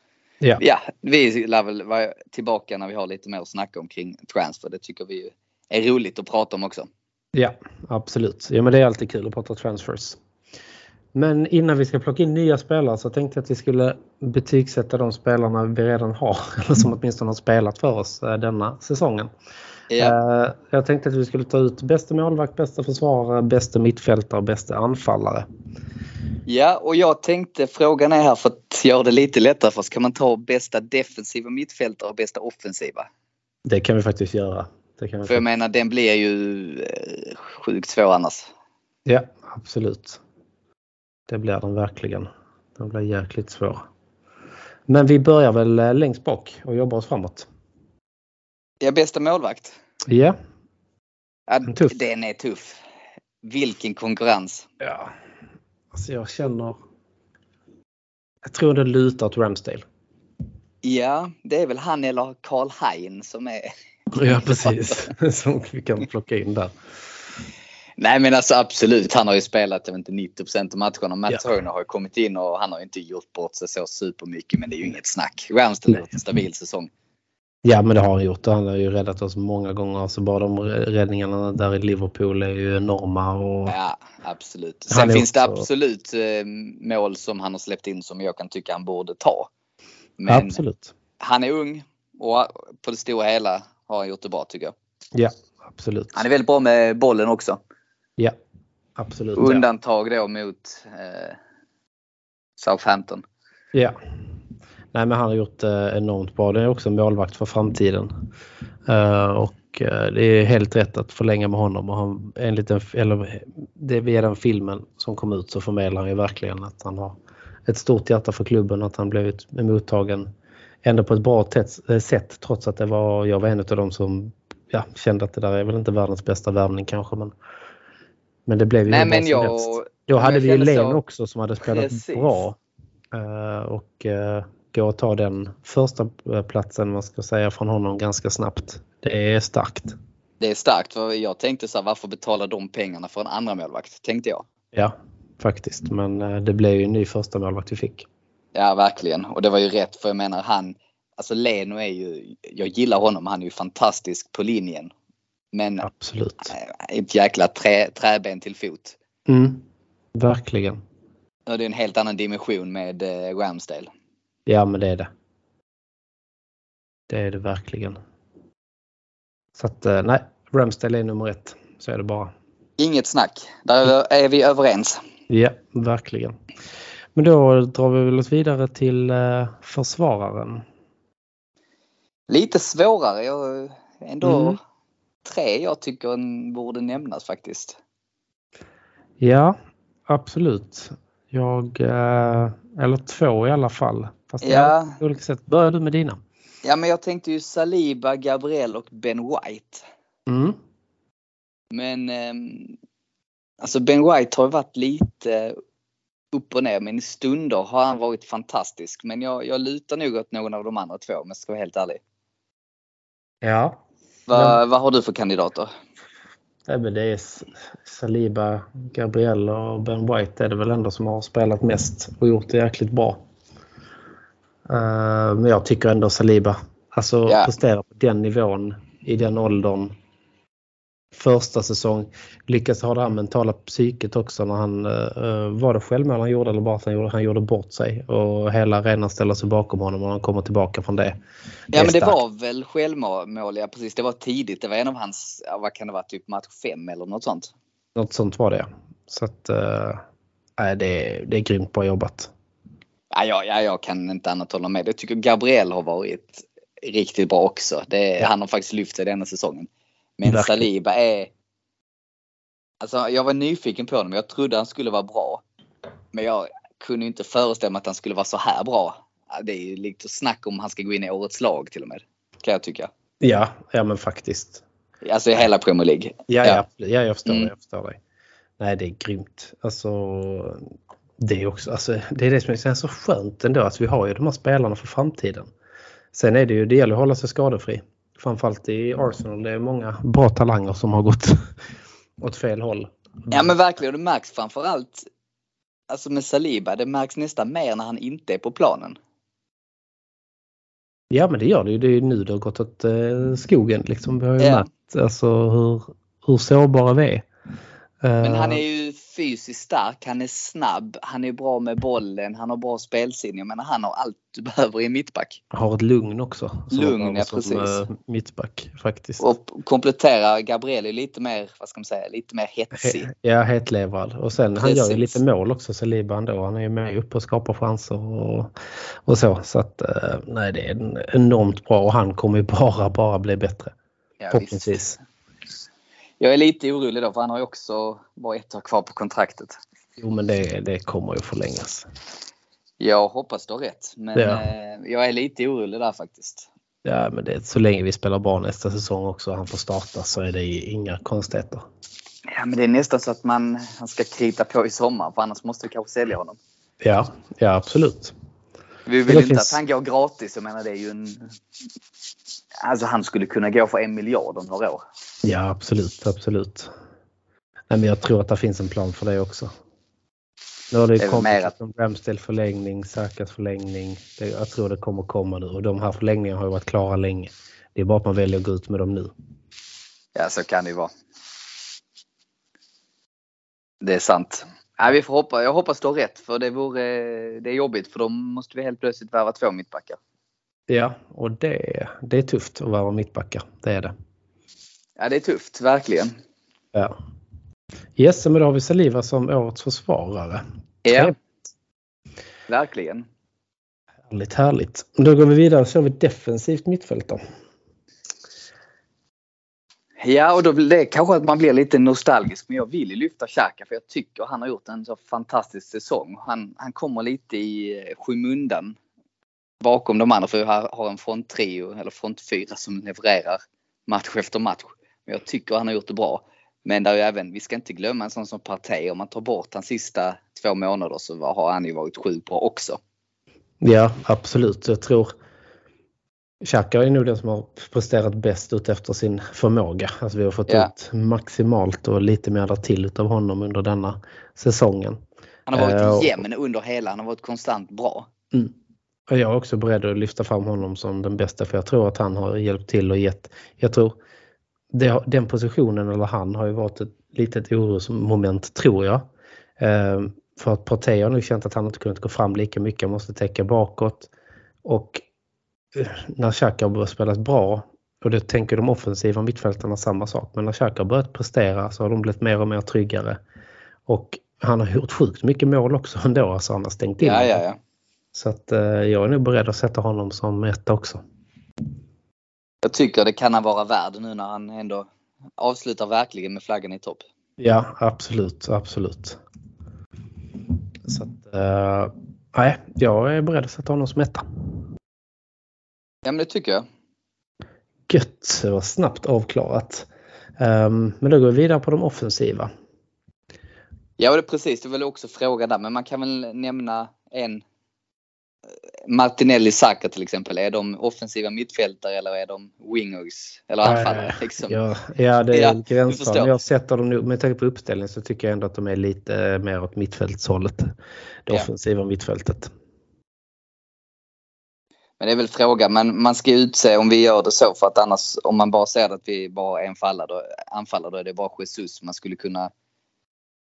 Ja. ja, vi lär väl vara tillbaka när vi har lite mer att snacka om kring transfer. Det tycker vi är roligt att prata om också. Ja, absolut. Ja, men det är alltid kul att prata transfers. Men innan vi ska plocka in nya spelare så tänkte jag att vi skulle betygsätta de spelarna vi redan har, eller som åtminstone har spelat för oss eh, denna säsongen. Eh, Jag tänkte att vi skulle ta ut bästa målvakt, bästa försvarare, bästa mittfältare och bästa anfallare. ja, och jag tänkte frågan är här för att göra det lite lättare för oss. Kan man ta bästa defensiva mittfältare och bästa offensiva? Det kan vi faktiskt göra. Det kan vi För jag menar den blir ju eh, sjukt svår annars. Ja, absolut. Det blir den verkligen. Den blir jäkligt svår. Men vi börjar väl eh, längst bak och jobbar oss framåt. Ja, bästa målvakt. Ja, Ja, Tuff. Den är tuff. Vilken konkurrens. Ja. Alltså jag känner... Jag tror det lutar åt Ramsdale. Ja, det är väl han eller Karl Hein som är... Ja, precis. Som vi kan plocka in där. Nej men alltså absolut, han har ju spelat jag vet inte, 90 av matcherna. Matt Ja. Turner har kommit in och han har inte gjort bort sig så supermycket men det är ju inget snack. Ramsdale har en stabil säsong. Ja, men det har han gjort. Han har ju räddat oss många gånger. Alltså bara de räddningarna där i Liverpool är ju enorma. Och... Ja, absolut. Sen finns det också- absolut eh, mål som han har släppt in som jag kan tycka han borde ta. Men Absolut. han är ung och på det stora hela har han gjort det bra tycker jag. Ja, absolut. Han är väldigt bra med bollen också. Ja, absolut. Undantag då mot eh, Southampton. Ja. Nej, men han har gjort eh, enormt bra. Det är också en målvakt för framtiden. Eh, och eh, det är helt rätt att förlänga med honom. Och han, enligt den, eller det, via den filmen som kom ut så förmedlar han ju verkligen att han har ett stort hjärta för klubben. Att han blivit mottagen ändå på ett bra eh, sätt trots att det var, jag var en av dem som ja, kände att det där är väl inte världens bästa värvning kanske. Men, men det blev ju Nej men jag... helst. Då hade vi ju Len så- också som hade spelat Precis. bra. Eh, och uh, gå och ta den första eh, platsen man ska säga från honom ganska snabbt. Det är starkt. Det är starkt. För jag tänkte så här, varför betala de pengarna för en andra målvakt? Tänkte jag. Ja, faktiskt. Men eh, det blev ju en ny första målvakt vi fick. Ja verkligen. Och det var ju rätt för jag menar han, alltså Leno är ju, jag gillar honom, han är ju fantastisk på linjen. Men Absolut. äh, ett jäkla trä, träben till fot. Mm. Verkligen. Och det är en helt annan dimension med eh, Ramsdale. Ja, men det är det. Det är det verkligen. Så att eh, nej, Ramsdale är nummer ett. Så är det bara. Inget snack. Där är vi överens. Ja, verkligen. Men då drar vi väl oss vidare till eh, försvararen. Lite svårare. Jag, ändå Mm. tre jag tycker borde nämnas faktiskt. Ja, absolut. Jag, eh, eller två i alla fall. Fast Ja. på olika sätt. Börjar du med dina? Ja men jag tänkte ju Saliba, Gabriel och Ben White. Mm. Men ehm, alltså Ben White har varit lite upp och ner men i stunder har han varit fantastisk. Men jag, jag lutar nog åt någon av de andra två om jag ska vara helt ärlig. Ja. Vad, vad har du för kandidater? Nej, men det är Saliba, Gabriel och Ben White är det väl ändå som har spelat mest och gjort det jäkligt bra. Eh, men jag tycker ändå Saliba. Alltså Ja. prestera på den nivån i den åldern första säsong. Lyckas ha det här mentala psyket också när han, uh, var det självmål han gjorde eller bara att han gjorde, han gjorde bort sig och hela arenan ställer sig bakom honom och han kommer tillbaka från det. Ja men det var väl självmål, ja precis. Det var tidigt. Det var en av hans, vad kan det vara, typ match 5 eller något sånt. Något sånt var det Så att, nej, det, det är grymt bra jobbat. Ja, ja, ja, jag kan inte annat hålla med. Jag tycker Gabriel har varit riktigt bra också. Det. Han har faktiskt lyft sig denna säsongen. Men Verkligen. Saliba är... Alltså jag var nyfiken på honom. Jag trodde han skulle vara bra. Men jag kunde inte föreställa mig att han skulle vara så här bra. Det är ju lite snack om han ska gå in i årets lag till och med. Kan jag tycka. Ja, ja men faktiskt. Alltså i hela Premier League. Ja, ja. ja jag förstår mm. Jag förstår dig. Nej, det är grymt. Alltså, det är också, alltså, det är det som är så skönt ändå att vi har ju de här spelarna för framtiden. Sen är det ju, det gäller att hålla sig skadefri. Framförallt i Arsenal. Det är många bra talanger som har gått åt fel håll. Ja men verkligen. Det märks framförallt alltså med Saliba. Det märks nästan mer när han inte är på planen. Ja men det gör det ju. Det är ju nu det har gått åt eh, skogen. Liksom. Vi har ju ja. märkt alltså, hur, hur sårbara vi är. Men han är ju fysiskt stark, han är snabb, han är bra med bollen, han har bra spelsinne. Menar han har allt du behöver i mittback. Har ett lugn också. Lugn, ja precis. Som, mittback faktiskt. Och kompletterar Gabriel är lite mer, vad ska man säga, lite mer hetsig. He, ja, hetlevrad. Och sen precis. han gör ju lite mål också, Saliba ändå. Han är ju med upp och skapar chanser och, och så. Så att eh, nej, det är enormt bra och han kommer ju bara, bara bli bättre. Ja, Förhoppningsvis. Jag är lite orolig då för han har ju också bara ett år kvar på kontraktet. Jo men det, det kommer ju förlängas. Jag hoppas du har rätt men ja. eh, jag är lite orolig där faktiskt. Ja men det, så länge vi spelar bra nästa säsong också och han får starta så är det inga konstigheter. Ja men det är nästan så att man han ska krita på i sommar för annars måste vi kanske sälja honom. Ja, ja absolut. Vi vill inte finns... att han går gratis. Jag menar det är ju en... Alltså han skulle kunna gå för en miljard om några år. Ja absolut, absolut. Nej, men jag tror att det finns en plan för det också. Nu har det, det kommit att... Ramsdale förlängning, Sakas förlängning. Det, jag tror det kommer komma nu och de här förlängningarna har ju varit klara länge. Det är bara att man väljer att gå ut med dem nu. Ja så kan det ju vara. Det är sant. Nej, vi får hoppa. Jag hoppas du har rätt för det vore det är jobbigt för då måste vi helt plötsligt värva två mittbackar. Ja, och det, det är tufft att värva mittbackar. Det är det. Ja, det är tufft, verkligen. Ja. Yes, men då har vi Saliva som årets försvarare. Ja. Trevligt. Verkligen. Härligt, härligt. Då går vi vidare så har vi defensivt mittfält då. Ja, och då blir det kanske att man blir lite nostalgisk. Men jag vill ju lyfta Xhaka för jag tycker han har gjort en så fantastisk säsong. Han, han kommer lite i eh, skymundan bakom de andra för jag har en fronttrio eller frontfyra som levererar match efter match. Men jag tycker han har gjort det bra. Men där är även, vi ska inte glömma en sån som Partey. Om man tar bort hans sista två månader så har han ju varit sjukt bra också. Ja, absolut. Jag tror Xhaka är nog den som har presterat bäst ut efter sin förmåga. Alltså vi har fått ja. ut maximalt och lite mer till av honom under denna säsongen. Han har varit uh, jämn under hela, han har varit konstant bra. Mm. Och jag är också beredd att lyfta fram honom som den bästa för jag tror att han har hjälpt till och gett. Jag tror det, den positionen eller han har ju varit ett litet orosmoment tror jag. Uh, för att Partey har nog känt att han inte kunnat gå fram lika mycket, måste täcka bakåt. Och när Xhaka har spelat bra och det tänker de offensiva mittfältarna samma sak. Men när Xhaka har börjat prestera så har de blivit mer och mer tryggare. Och han har gjort sjukt mycket mål också ändå. Alltså han har stängt in. Ja, ja, ja. Så att eh, jag är nog beredd att sätta honom som etta också. Jag tycker det kan han vara värd nu när han ändå avslutar verkligen med flaggan i topp. Ja, absolut, absolut. Så att, nej, jag är beredd att sätta honom som etta. Ja, men det tycker jag. Gött, det var snabbt avklarat. Um, men då går vi vidare på de offensiva. Ja, det precis. Det jag också fråga där, men man kan väl nämna en Martinelli Saka till exempel, är de offensiva mittfältare eller är de wingers eller anfallare? Liksom? Ja, ja, det är ja, gränsfall. Jag sätter dem nu, med tanke på uppställningen så tycker jag ändå att de är lite mer åt mittfältshållet. Det ja. offensiva mittfältet. Men det är väl frågan, men man ska utse om vi gör det så för att annars om man bara säger att vi bara är då, anfallare, då är det bara Jesus. Man skulle kunna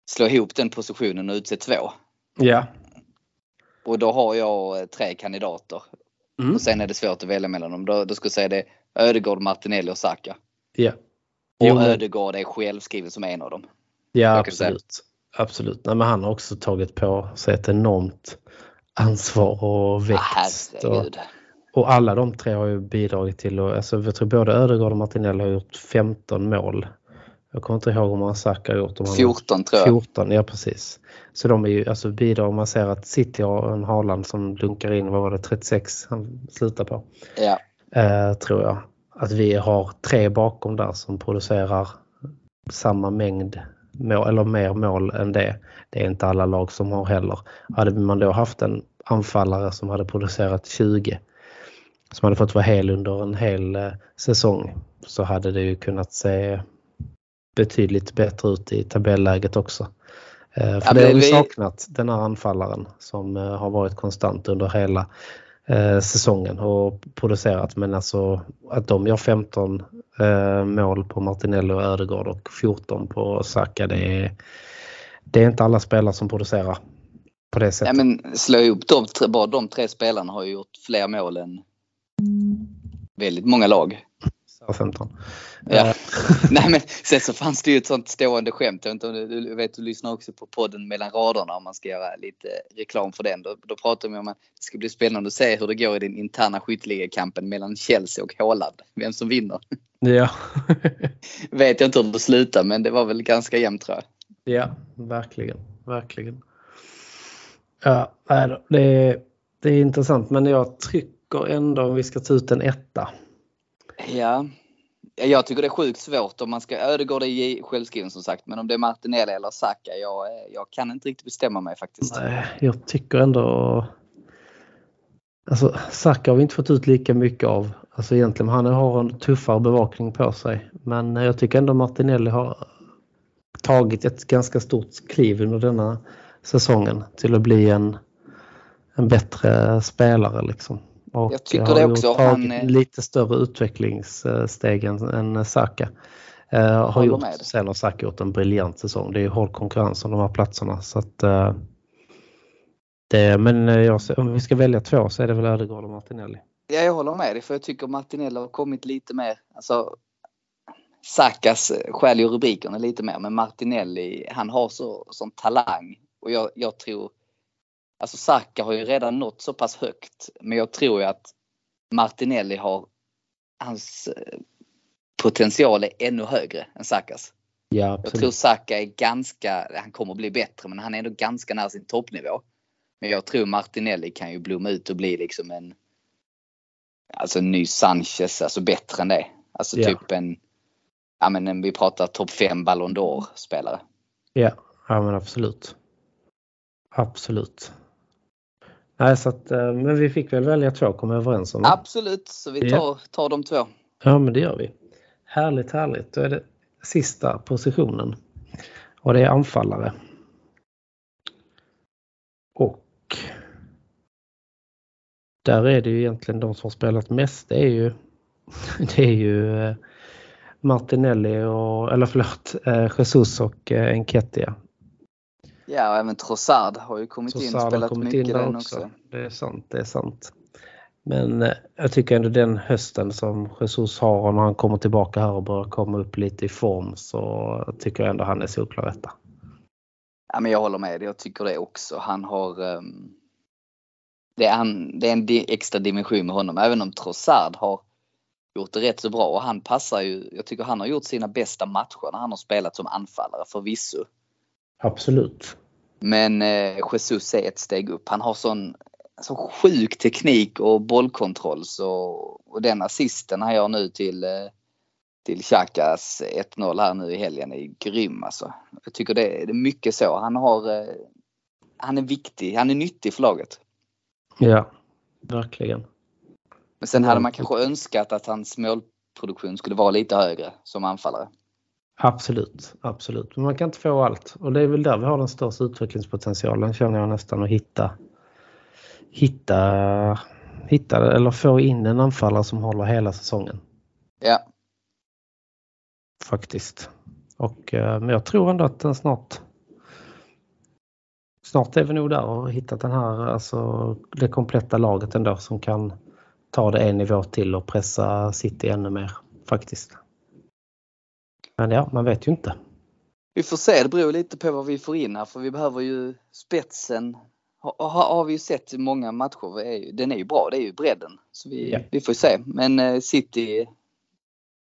slå ihop den positionen och utse två. Ja. Och då har jag eh, tre kandidater. Mm. Och sen är det svårt att välja mellan dem. Då, då skulle jag säga det Ödegård, Martinelli och Saka. Ja. Och Jo, Ödegård är självskriven som en av dem. Ja, absolut. Absolut. Nej, men han har också tagit på sig ett enormt ansvar och Ah, växt. och, herregud. och alla de tre har ju bidragit till att, alltså jag tror både Ödegaard och Martinelli har gjort 15 mål. Jag kommer inte ihåg om han Saka har gjort. Om han har- 14 tror jag. 14, ja precis. Så de är ju alltså bidrar, om man ser att City har en Haaland som dunkar in, vad var det, 36 han slutar på. Ja. Eh, tror jag. Att vi har tre bakom där som producerar samma mängd mål, eller mer mål än det. Det är inte alla lag som har heller. Hade man då haft en anfallare som hade producerat 20 som hade fått vara hel under en hel eh, säsong så hade det ju kunnat se betydligt bättre ut i tabelläget också. Eh, för Ja, det har vi saknat, den här anfallaren som eh, har varit konstant under hela säsongen och producerat. Men alltså att de gör 15 eh, mål på Martinelli och Ödegård och 14 på Saka. Det är, det är inte alla spelare som producerar på det ja sättet. men slå ihop de, bara de tre spelarna har ju gjort fler mål än väldigt många lag. Southampton. Ja. Eh, Nej men sen så fanns det ju ett sånt stående skämt. Jag vet du, du vet du lyssnar också på podden mellan raderna om man ska göra lite reklam för den. Då, då pratar vi om att det ska bli spännande att se hur det går i den interna skytteligakampen mellan Chelsea och Haaland. Vem som vinner. ja. Vet jag inte hur det slutar men det var väl ganska jämnt tror jag. ja, verkligen. Verkligen. Ja, det, är, det är intressant men jag tycker ändå om vi ska ta ut en etta. Ja. Ja, Jag tycker det är sjukt svårt om man ska, Ödegård är självskriven som sagt, men om det är Martinelli eller Saka, jag, eh, jag kan inte riktigt bestämma mig faktiskt. Nej, jag tycker ändå... Alltså Saka har vi inte fått ut lika mycket av. Alltså egentligen, han har en tuffare bevakning på sig. Men jag tycker ändå Martinelli har tagit ett ganska stort kliv under denna säsongen till att bli en, en bättre spelare liksom. Och Jag tycker det också. Han, lite större utvecklingssteg än, än Saka. Eh, har gjort, med. sen har Saka gjort en briljant säsong. Det är hård konkurrens om de här platserna. Så att, eh, det, men eh, jag, om vi ska välja två så är det väl Ödegaard och Martinelli. Ja, jag håller med dig för jag tycker Martinelli har kommit lite mer, alltså Sakas stjäl ju rubrikerna lite mer men Martinelli han har så, sån talang och jag, jag tror Alltså Saka har ju redan nått så pass högt men jag tror ju att Martinelli har hans eh, potential är ännu högre än Sakas. Ja, Jag tror Saka är ganska, han kommer bli bättre men han är ändå ganska nära sin toppnivå. Men jag tror Martinelli kan ju blomma ut och bli liksom en Alltså en ny Sanchez, alltså bättre än det. Alltså Ja. typ en Ja men en- vi pratar topp 5 Ballon d'Or spelare. Ja, ja men absolut. Absolut. Nej, så att, eh, men vi fick väl välja två, kom överens om. det. Absolut, så vi Ja. tar, tar de två. Ja, men det gör vi. Härligt, härligt. Då är det sista positionen. Och det är anfallare. Och där är det ju egentligen de som har spelat mest. Det är ju, det är ju eh, Martinelli och, eller förlåt, eh, Jesus och Enketia. Ja och även Trossard har ju kommit in och Trossard spelat kommit mycket in där den också. också. Det är sant, det är sant. Men eh, jag tycker ändå den hösten som Jesus har när han kommer tillbaka här och börjar komma upp lite i form så tycker jag ändå han är solklar etta. Ja, men jag håller med. Jag tycker det också. Han har... ehm, det, är han, det är en di- extra dimension med honom. Även om Trossard har gjort det rätt så bra. Och han passar ju... Jag tycker han har gjort sina bästa matcher när han har spelat som anfallare förvisso. Absolut. Men eh, Jesus är ett steg upp. Han har sån, sån sjuk teknik och bollkontroll. Så, och den assisten han gör nu till, eh, till Xhakas 1-0 här nu i helgen är grym alltså. Jag tycker det, är mycket så. Han har eh, han är viktig, han är nyttig för laget. Ja, verkligen. Men sen hade man kanske önskat att hans målproduktion skulle vara lite högre som anfallare. Absolut, absolut. Men man kan inte få allt. Och det är väl där vi har den största utvecklingspotentialen känner jag nästan att hitta hitta hitta eller få in en anfallare som håller hela säsongen. Ja, Faktiskt. Och, eh, men jag tror ändå att den snart Snart är vi nog där och hittat den här, alltså det kompletta laget ändå som kan ta det en nivå till och pressa City ännu mer faktiskt. Men ja, man vet ju inte. vi får se. Det beror lite på vad vi får in här för vi behöver ju spetsen. Har, har, har vi ju sett i många matcher. Den är ju bra. Det är ju bredden. Så vi, Ja. vi får se. Men eh, City,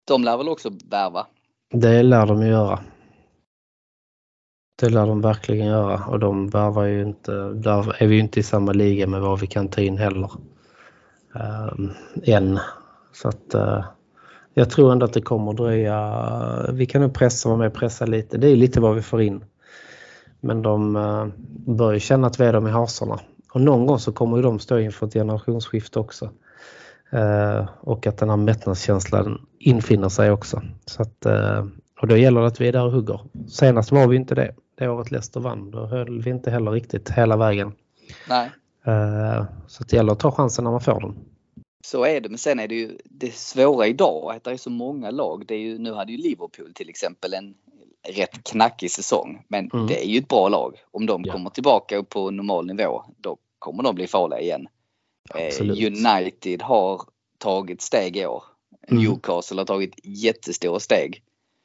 de lär väl också värva. Det lär de ju göra. Det lär de verkligen göra och de värvar ju inte, där är vi ju inte i samma liga med vad vi kan ta in heller. Um, än. Så att uh, jag tror ändå att det kommer dröja. Vi kan nog pressa, vara med och pressa lite. Det är lite vad vi får in. Men de uh, bör ju känna att vi är dem i hasorna. Och någon gång så kommer ju de stå inför ett generationsskifte också. Eh, och att den här mättnadskänslan infinner sig också. Så att, eh, och då gäller det att vi är där och hugger. Senast var vi inte det. Det året Leicester vann. Då höll vi inte heller riktigt hela vägen. Nej, Eh, så det gäller att ta chansen när man får den. Så är det. Men sen är det ju det svåra idag att det är så många lag. Det är ju, nu hade ju Liverpool till exempel en rätt knackig säsong. Men Mm. det är ju ett bra lag. Om de Ja. kommer tillbaka upp på normal nivå då kommer de bli farliga igen. Eh, Absolut. United har tagit steg i år. Mm. Newcastle har tagit jättestora steg.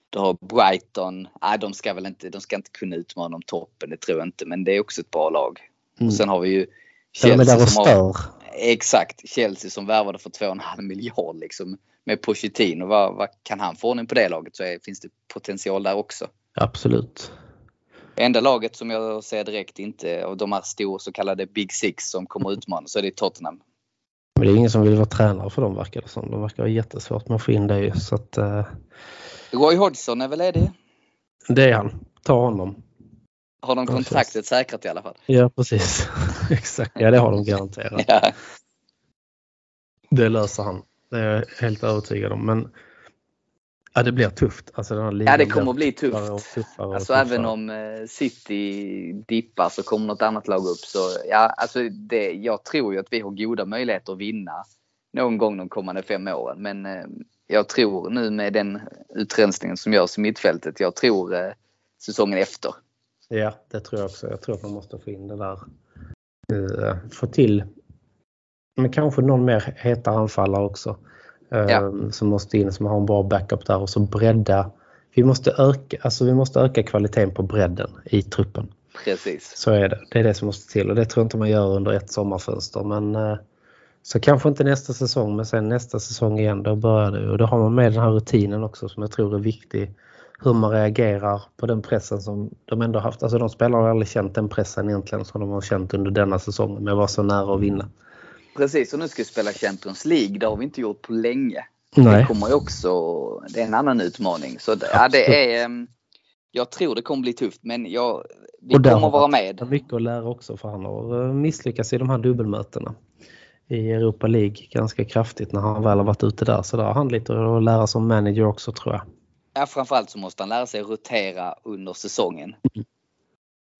Du har Brighton, nej de ska väl inte, de ska inte kunna utmana om toppen, det tror jag inte. Men det är också ett bra lag. Mm. Och sen har vi ju de är där Chelsea och som har, stör. Exakt, Chelsea som värvade för 2,5 miljard liksom. Med Pochettino, vad, vad kan han få ordning på det laget så är, finns det potential där också. Absolut. Enda laget som jag ser direkt inte av de här stora så kallade Big Six som kommer utmana så är det Tottenham. Men det är ingen som vill vara tränare för dem verkar det som. De verkar ha jättesvårt med att få in det ju. Så att, eh, Roy Hodgson är väl ledig? det är han. Ta honom. Har de kontraktet säkrat i alla fall? Ja precis. Exakt. Ja det har de garanterat. Ja. Det löser han. Det är jag helt övertygad om. Men ja, det blir tufft. Alltså, den här Ja, det kommer bli tuffare och tufft. tuffare och Alltså tuffare. även om eh, City dippar så kommer något annat lag upp. Så ja, alltså det, jag tror ju att vi har goda möjligheter att vinna någon gång de kommande fem åren. Men eh, jag tror nu med den utrensningen som görs i mittfältet, jag tror eh, säsongen efter. Ja, det tror jag också. Jag tror att man måste få in det där. Eh, Få till men kanske någon mer heta anfallare också. eh, Ja. Som måste in, som har en bra backup där och så bredda. Vi måste öka, alltså vi måste öka kvaliteten på bredden i truppen. Precis. Så är det. Det är det som måste till och det tror jag inte man gör under ett sommarfönster. Men eh, så kanske inte nästa säsong men sen nästa säsong igen då börjar det och då har man med den här rutinen också som jag tror är viktig. Hur man reagerar på den pressen som de ändå haft. Alltså de spelarna har aldrig känt den pressen egentligen som de har känt under denna säsongen med att vara så nära att vinna. Precis, och nu ska vi spela Champions League. Det har vi inte gjort på länge. Nej. Det kommer ju också, det är en annan utmaning. Så det, ja, det är, ehm, jag tror det kommer bli tufft men jag, vi Och kommer vara med. mycket att lära också för han har eh, misslyckats i de här dubbelmötena i Europa League ganska kraftigt när han väl har varit ute där. Så där har han lite att lära som manager också tror jag. Ja, framförallt så måste han lära sig rotera under säsongen.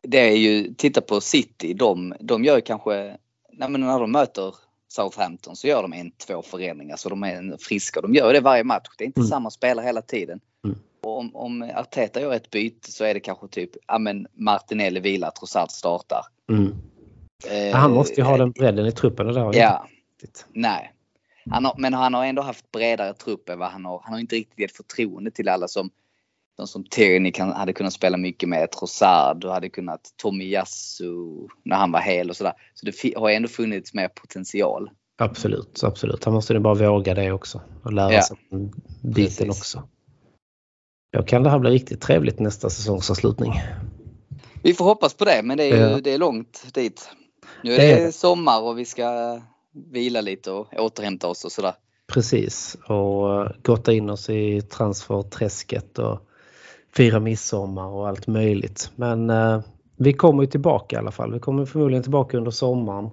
Det är ju, titta på City, de, de gör kanske, nej men när de möter Southampton så gör de en, två förändringar så de är friska. De gör det varje match. Det är inte Mm. samma spelare hela tiden. Mm. Och om, om Arteta gör ett byte så är det kanske typ, ja men Martinelli vilar, Trossard startar. Mm. Eh, Han måste ju ha den bredden i truppen. och Det har Ja, inte riktigt. nej. Han har, men han har ändå haft bredare trupp än vad han har. Han har inte riktigt gett förtroende till alla som de som Tierney kan, hade kunnat spela mycket med. Trossard och hade kunnat Tomiyasu när han var hel och sådär. Så det har ändå funnits mer potential. Absolut, absolut. Han måste ju bara våga det också och lära Ja. sig biten Precis. också. Då kan det här bli riktigt trevligt nästa säsongsavslutning. Vi får hoppas på det men det är, ju, Ja. det är långt dit. Nu är Det det, är det. sommar och vi ska vila lite och återhämta oss och sådär. Precis, och eh, gotta in oss i transferträsket och fira midsommar och allt möjligt. Men eh, vi kommer ju tillbaka i alla fall. Vi kommer förmodligen tillbaka under sommaren.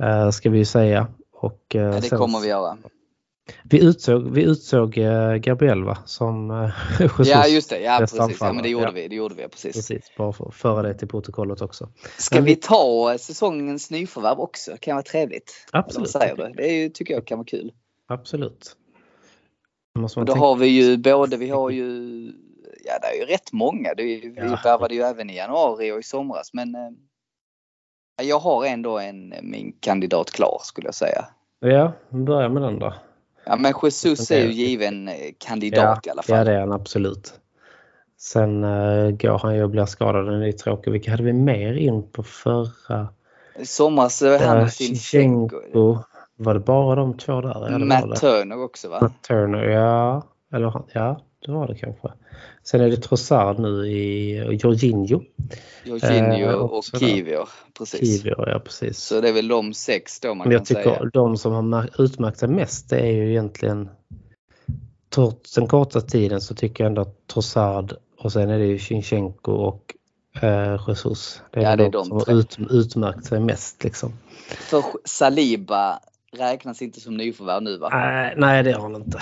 Eh, ska vi ju säga. Och, eh, Ja, det sen- kommer vi göra. Vi utsåg, vi utsåg eh, Gabriel va? Som eh, Jesus. Ja just det, ja precis. Ja, men det gjorde Ja. vi. Det gjorde vi precis. Precis, bara för att föra det till protokollet också. Ska Men vi ta eh, säsongens nyförvärv också? Kan vara trevligt. Absolut. säger du? Det är tycker jag kan vara kul. Absolut. Måste man Och då tänka- har vi ju både, vi har ju, ja det är ju rätt många. Det vi Ja. värvade ju även i januari och i somras men eh, jag har ändå en, min kandidat klar skulle jag säga. Ja, vi börjar med den då. Ja men Jesus är ju given eh, kandidat i alla Ja, fall. det är han absolut. Sen uh, går han ju och blir skadad. Det är lite tråkigt. Vilka hade vi mer in på förra? I somras eh, han och Sinchenko. Sinchenko. Var det bara de två där? Ja, var Matt. Turner också va? Matt Turner, ja. Eller ja, det var det kanske. Sen är det Trossard nu i och Jorginho. Jorginho Eh, och. Kivior. Precis. Kivior, ja precis. Så det är väl de sex då man Men kan jag tycker säga. de som har utmärkt sig mest det är ju egentligen trots den korta tiden så tycker jag ändå att Trossard och sen är det ju Sinchenko och eh, Jesus. Det är, Ja, det är de de som tre. har ut, utmärkt sig mest liksom. För Saliba räknas inte som nyförvärv nu va? Nej, nej, det har han inte.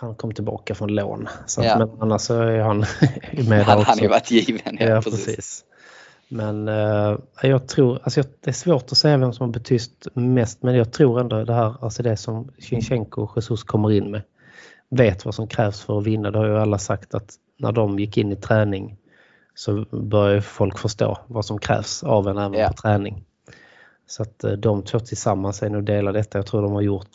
Han kom tillbaka från lån. Så Ja. Men annars så är han med där Han hade ju varit given. Ja, Ja, precis. precis. Men eh, jag tror, alltså jag, det är svårt att säga vem som har betytt mest men jag tror ändå det här, alltså det som Sinchenko och Jesus kommer in med. Vet vad som krävs för att vinna. Det har ju alla sagt att när de gick in i träning så börjar folk förstå vad som krävs av en även Ja. på träning. Så att eh, de två tillsammans är nog delar detta. Jag tror de har gjort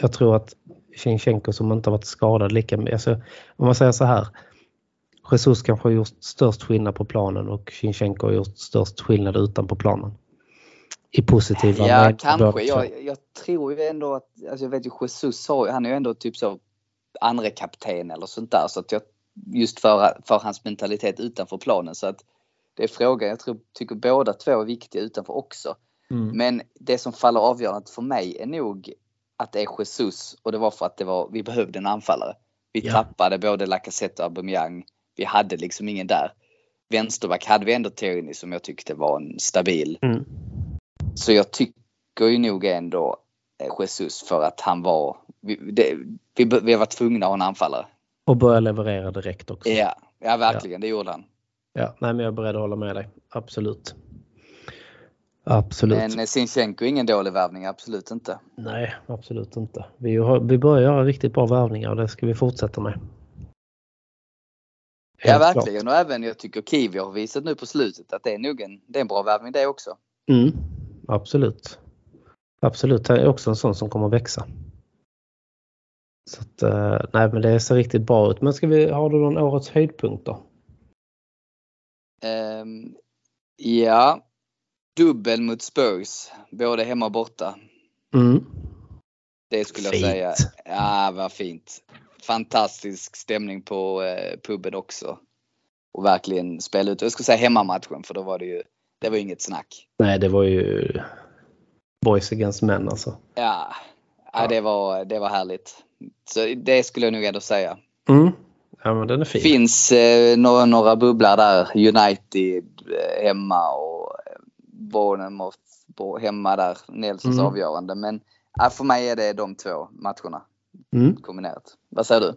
jag tror att Sinchenko som inte har varit skadad lika mycket, alltså, om man säger så här Jesus kanske har gjort störst skillnad på planen och Sinchenko har gjort störst skillnad utanpå planen. I positiva Ja, kanske. Jag, jag tror ju ändå att, alltså jag vet ju Jesus har han är ju ändå typ så andra kapten eller sånt där så att jag just för, för hans mentalitet utanför planen så att det är frågan. Jag tror, tycker båda två är viktiga utanför också. Mm. Men det som faller avgörande för mig är nog att det är Jesus och det var för att det var, vi behövde en anfallare. Vi Ja. tappade både Lacazette och Aubameyang. Vi hade liksom ingen där. Vänsterback hade vi ändå Tierney som jag tyckte var en stabil. Mm. Så jag tycker ju nog ändå eh, Jesus för att han var, vi, det, vi, vi var tvungna att ha en anfallare. Och börja leverera direkt också. Ja, ja verkligen, det gjorde han. Ja, nej, men jag är beredd att hålla med dig. Absolut. Absolut. Men Sinchenko är ingen dålig värvning, absolut inte. Nej, absolut inte. Vi, har, vi börjar göra riktigt bra värvningar och det ska vi fortsätta med. Ja Helt klart. verkligen och även jag tycker Kiwi har visat nu på slutet att det är nog en, det är en bra värvning det också. Mm, absolut. Absolut, det är också en sån som kommer att växa. Så att, eh, nej men det ser riktigt bra ut. Men ska vi, har du någon årets höjdpunkt då? Ehm, ja, dubbel mot Spurs, både hemma och borta. Mm. Det skulle jag Fint. säga. Ja, vad fint. Fantastisk stämning på eh, puben också. Och verkligen spela ut. Jag skulle säga hemmamatchen för då var det ju, det var ju inget snack. Nej, det var ju boys against men alltså. Ja, ja. Det, var, det var härligt. Så det skulle jag nog ändå säga. Mm. Ja men den är fin. finns eh, några, några bubblar där. United eh, hemma och Bournemouth på- hemma där. Nelsons Mm. avgörande. Men ja, för mig är det de två matcherna Mm. kombinerat. Vad säger du?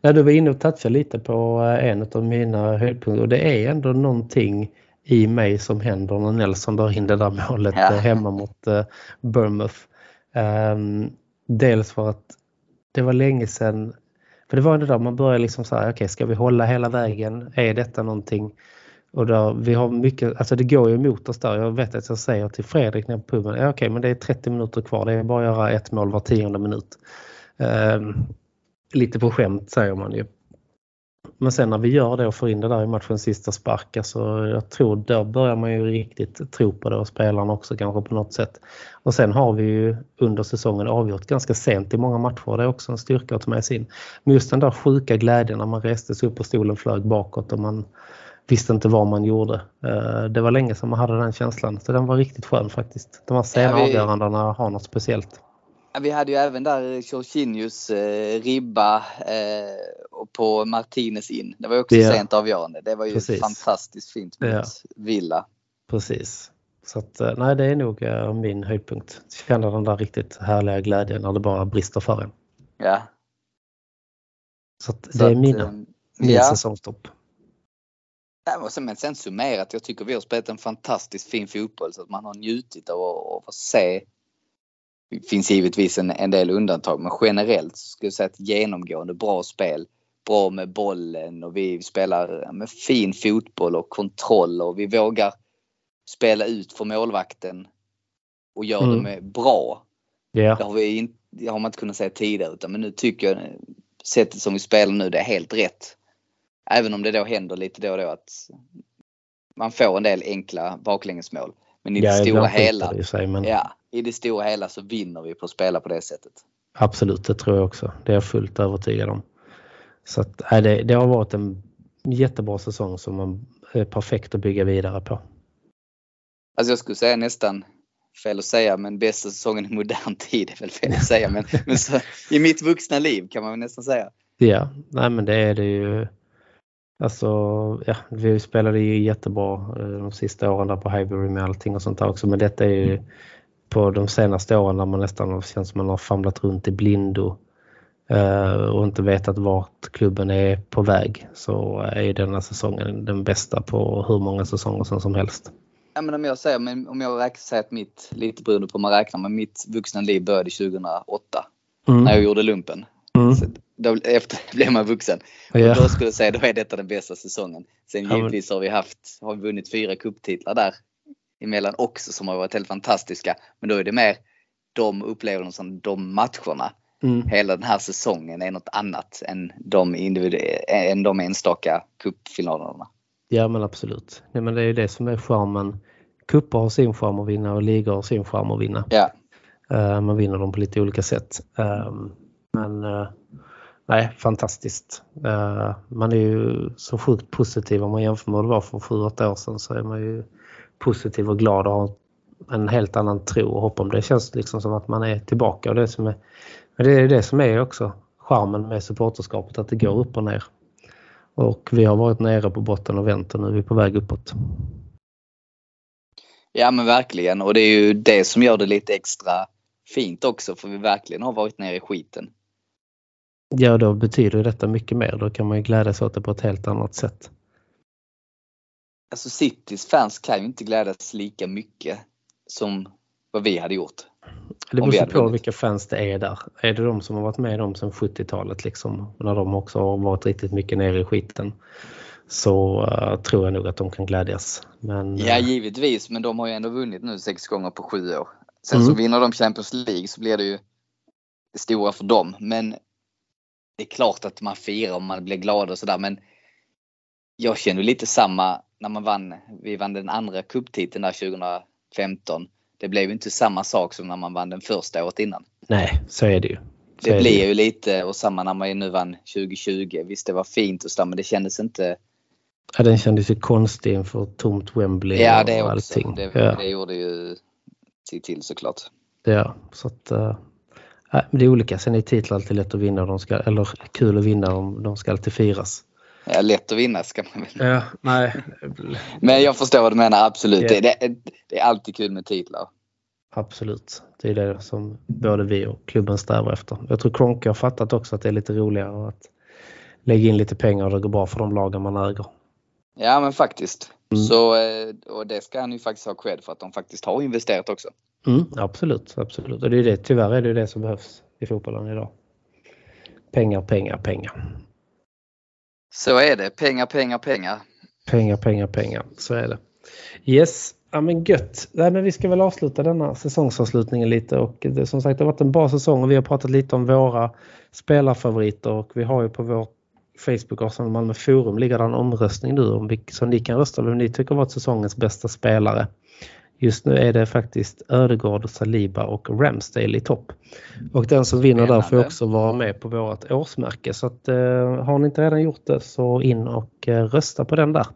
Nej, du var inne och touchade lite på eh, en av mina höjdpunkter och det är ändå någonting i mig som händer när Nelson drar in det där målet Ja. eh, hemma mot eh, Bournemouth. Ehm, dels för att det var länge sedan, för det var ändå där man började liksom så här, okej ska vi hålla hela vägen? Är detta någonting? Och där, vi har mycket, alltså det går ju emot oss där. Jag vet att jag säger till Fredrik när på puben, ja, okej men det är 30 minuter kvar, det är bara att göra ett mål var tionde minut. Eh, lite på skämt säger man ju. Men sen när vi gör det och får in det där i matchens sista spark, alltså jag tror då börjar man ju riktigt tro på det och spelarna också kanske på något sätt. Och sen har vi ju under säsongen avgjort ganska sent i många matcher. Det är också en styrka att ta med sig in. Men just den där sjuka glädjen när man reste sig upp och stolen flög bakåt och man visste inte vad man gjorde. Eh, Det var länge sedan man hade den känslan. Så den var riktigt skön faktiskt. De här sena Ja, vi- avgörandena har något speciellt. Ja, vi hade ju även där Jorginhos eh, ribba eh, och på Martinez in. Det var också Ja. sent avgörande. Det var ju Precis. fantastiskt fint mot Ja. Villa. Precis. Så att, eh, nej, det är nog eh, min höjdpunkt. Känna den där riktigt härliga glädjen när det bara brister för en. Ja. Så det Så är mina, min ja. säsongstopp. Men sen- summerat, jag tycker vi har spelat en fantastiskt fin fotboll så att man har njutit av att, att se. Det finns givetvis en, en del undantag men generellt skulle jag säga ett genomgående bra spel. Bra med bollen och vi spelar med fin fotboll och kontroll och vi vågar spela ut för målvakten och gör det Mm. med bra. Ja, Det har, vi in, det har man inte kunnat säga tidigare utan men nu tycker jag sättet som vi spelar nu det är helt rätt. Även om det då händer lite då och då att man får en del enkla baklängesmål. Men i det ja stora hela, i sig, men ja, i det stora hela så vinner vi på att spela på det sättet. absolut, det tror jag också. Det är jag fullt övertygad om. Så att, nej, det, det har varit en jättebra säsong som man är perfekt att bygga vidare på. Alltså jag skulle säga nästan fel att säga men bästa säsongen i modern tid är väl fel att säga men, men så, i mitt vuxna liv kan man nästan säga. Ja, nej men det är det ju. Alltså, ja, vi spelade ju jättebra eh, de sista åren där på Highbury med allting och sånt där också. Men detta är ju på de senaste åren när man nästan känns som man har famlat runt i blindo eh, och inte vetat vart klubben är på väg så är ju denna säsongen den bästa på hur många säsonger som, som helst. Ja, men om jag säger, om jag räknar, säger att mitt, lite beroende på hur man räknar, men mitt vuxna liv började 2008 Mm. när jag gjorde lumpen. Mm. Så då, efter blev man vuxen. Ja. Och då skulle jag säga då är detta den bästa säsongen. Sen Ja, givetvis har vi haft, har vi vunnit fyra kupptitlar där emellan också som har varit helt fantastiska. Men då är det mer de upplevelserna, de matcherna. Mm. Hela den här säsongen är något annat än de, än de enstaka cupfinalerna. Ja men absolut. Nej, men det är ju det som är charmen. Cuper har sin charm att vinna och ligor har sin charm att vinna. Ja, Eh, man vinner dem på lite olika sätt. Eh, men eh, nej, fantastiskt. Eh, man är ju så sjukt positiv om man jämför med vad det var för 7-8 år sedan så är man ju positiv och glad och har en helt annan tro och hopp om det. känns liksom som att man är tillbaka och det som är, men det är det som är också charmen med supporterskapet att det går upp och ner. Och vi har varit nere på botten och vänt och nu är vi på väg uppåt. ja men verkligen. Och det är ju det som gör det lite extra fint också för vi verkligen har varit nere i skiten. Ja, då betyder detta mycket mer. Då kan man ju glädjas åt det på ett helt annat sätt. Alltså Citys fans kan ju inte glädjas lika mycket som vad vi hade gjort. Det vi beror hade på vilka fans det är där. Är det de som har varit med dem sedan 70-talet liksom, när de också har varit riktigt mycket nere i skiten så eh, tror jag nog att de kan glädjas. Men Ja eh, givetvis men de har ju ändå vunnit nu sex gånger på sju år. Sen så Mm. vinner de Champions League så blir det ju det stora för dem. Men det är klart att man firar och man blir glad och sådär men jag känner lite samma när man vann. Vi vann den andra cuptiteln där 2015. Det blev inte samma sak som när man vann den första året innan. nej, så är det ju. Så Det är blir ju. lite och samma när man nu vann 2020. Visst det var fint och sådär men det kändes inte. Ja, den kändes ju konstig inför tomt Wembley Ja och det också. allting. Det, ja, det gjorde ju sitt till såklart. ja, så att, eh, nej, det är olika. Sen är titlar alltid lätt att vinna. De ska, eller kul att vinna. De, de ska alltid firas. Ja, lätt att vinna ska man väl. Ja, nej. Men jag förstår vad du menar, absolut. Ja. Det, det, det är alltid kul med titlar. Absolut. Det är det som både vi och klubben strävar efter. Jag tror Kronke har fattat också att det är lite roligare att lägga in lite pengar och det går bra för de lagen man äger. Ja men faktiskt. Mm. Så, eh, och det ska han ju faktiskt ha cred för att de faktiskt har investerat också. Mm, absolut, absolut. Och det är det, tyvärr är det det som behövs i fotbollen idag. Pengar, pengar, pengar. Så är det. Pengar, pengar, pengar. Pengar, pengar, pengar. Så är det. Yes, ja men gött. Nej, men vi ska väl avsluta denna säsongsavslutningen lite och det, som sagt det har varit en bra säsong och vi har pratat lite om våra spelarfavoriter och vi har ju på vår Facebook Arsenal Malmö Forum ligger det en omröstning nu om vilk, som ni kan rösta vem ni tycker varit säsongens bästa spelare. Just nu är det faktiskt Ödegård, Saliba och Ramsdale i topp. Och den som vinner där får också vara med på vårt årsmärke. Så att, eh, har ni inte redan gjort det så in och eh, rösta på den där.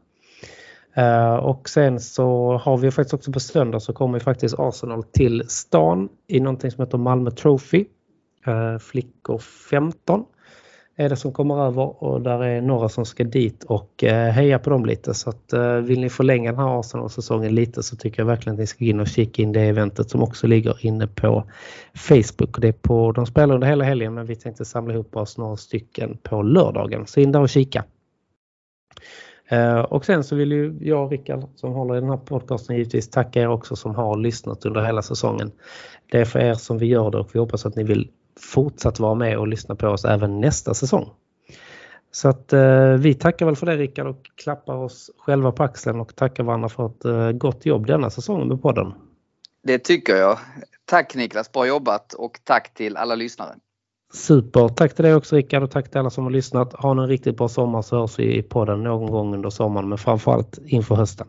Eh, och sen så har vi faktiskt också på söndag så kommer faktiskt Arsenal till stan i någonting som heter Malmö Trophy. Eh, flickor 15 är det som kommer över och där är några som ska dit och eh, heja på dem lite. Så att, eh, vill ni förlänga den här Arsenal-säsongen lite så tycker jag verkligen att ni ska gå in och kika in det eventet som också ligger inne på Facebook. Det är på, de spelar under hela helgen men vi tänkte samla ihop oss några stycken på lördagen. Så in där och kika. Eh, och sen så vill ju jag och Rickard som håller i den här podcasten givetvis tacka er också som har lyssnat under hela säsongen. Det är för er som vi gör det och vi hoppas att ni vill fortsatt vara med och lyssna på oss även nästa säsong. Så att eh, vi tackar väl för det Rickard och klappar oss själva på axeln och tackar varandra för ett eh, gott jobb denna säsongen med podden. Det tycker jag. Tack Niklas, bra jobbat och tack till alla lyssnare. Super, tack till dig också Rickard och tack till alla som har lyssnat. Ha en riktigt bra sommar så hörs vi i podden någon gång under sommaren men framförallt inför hösten.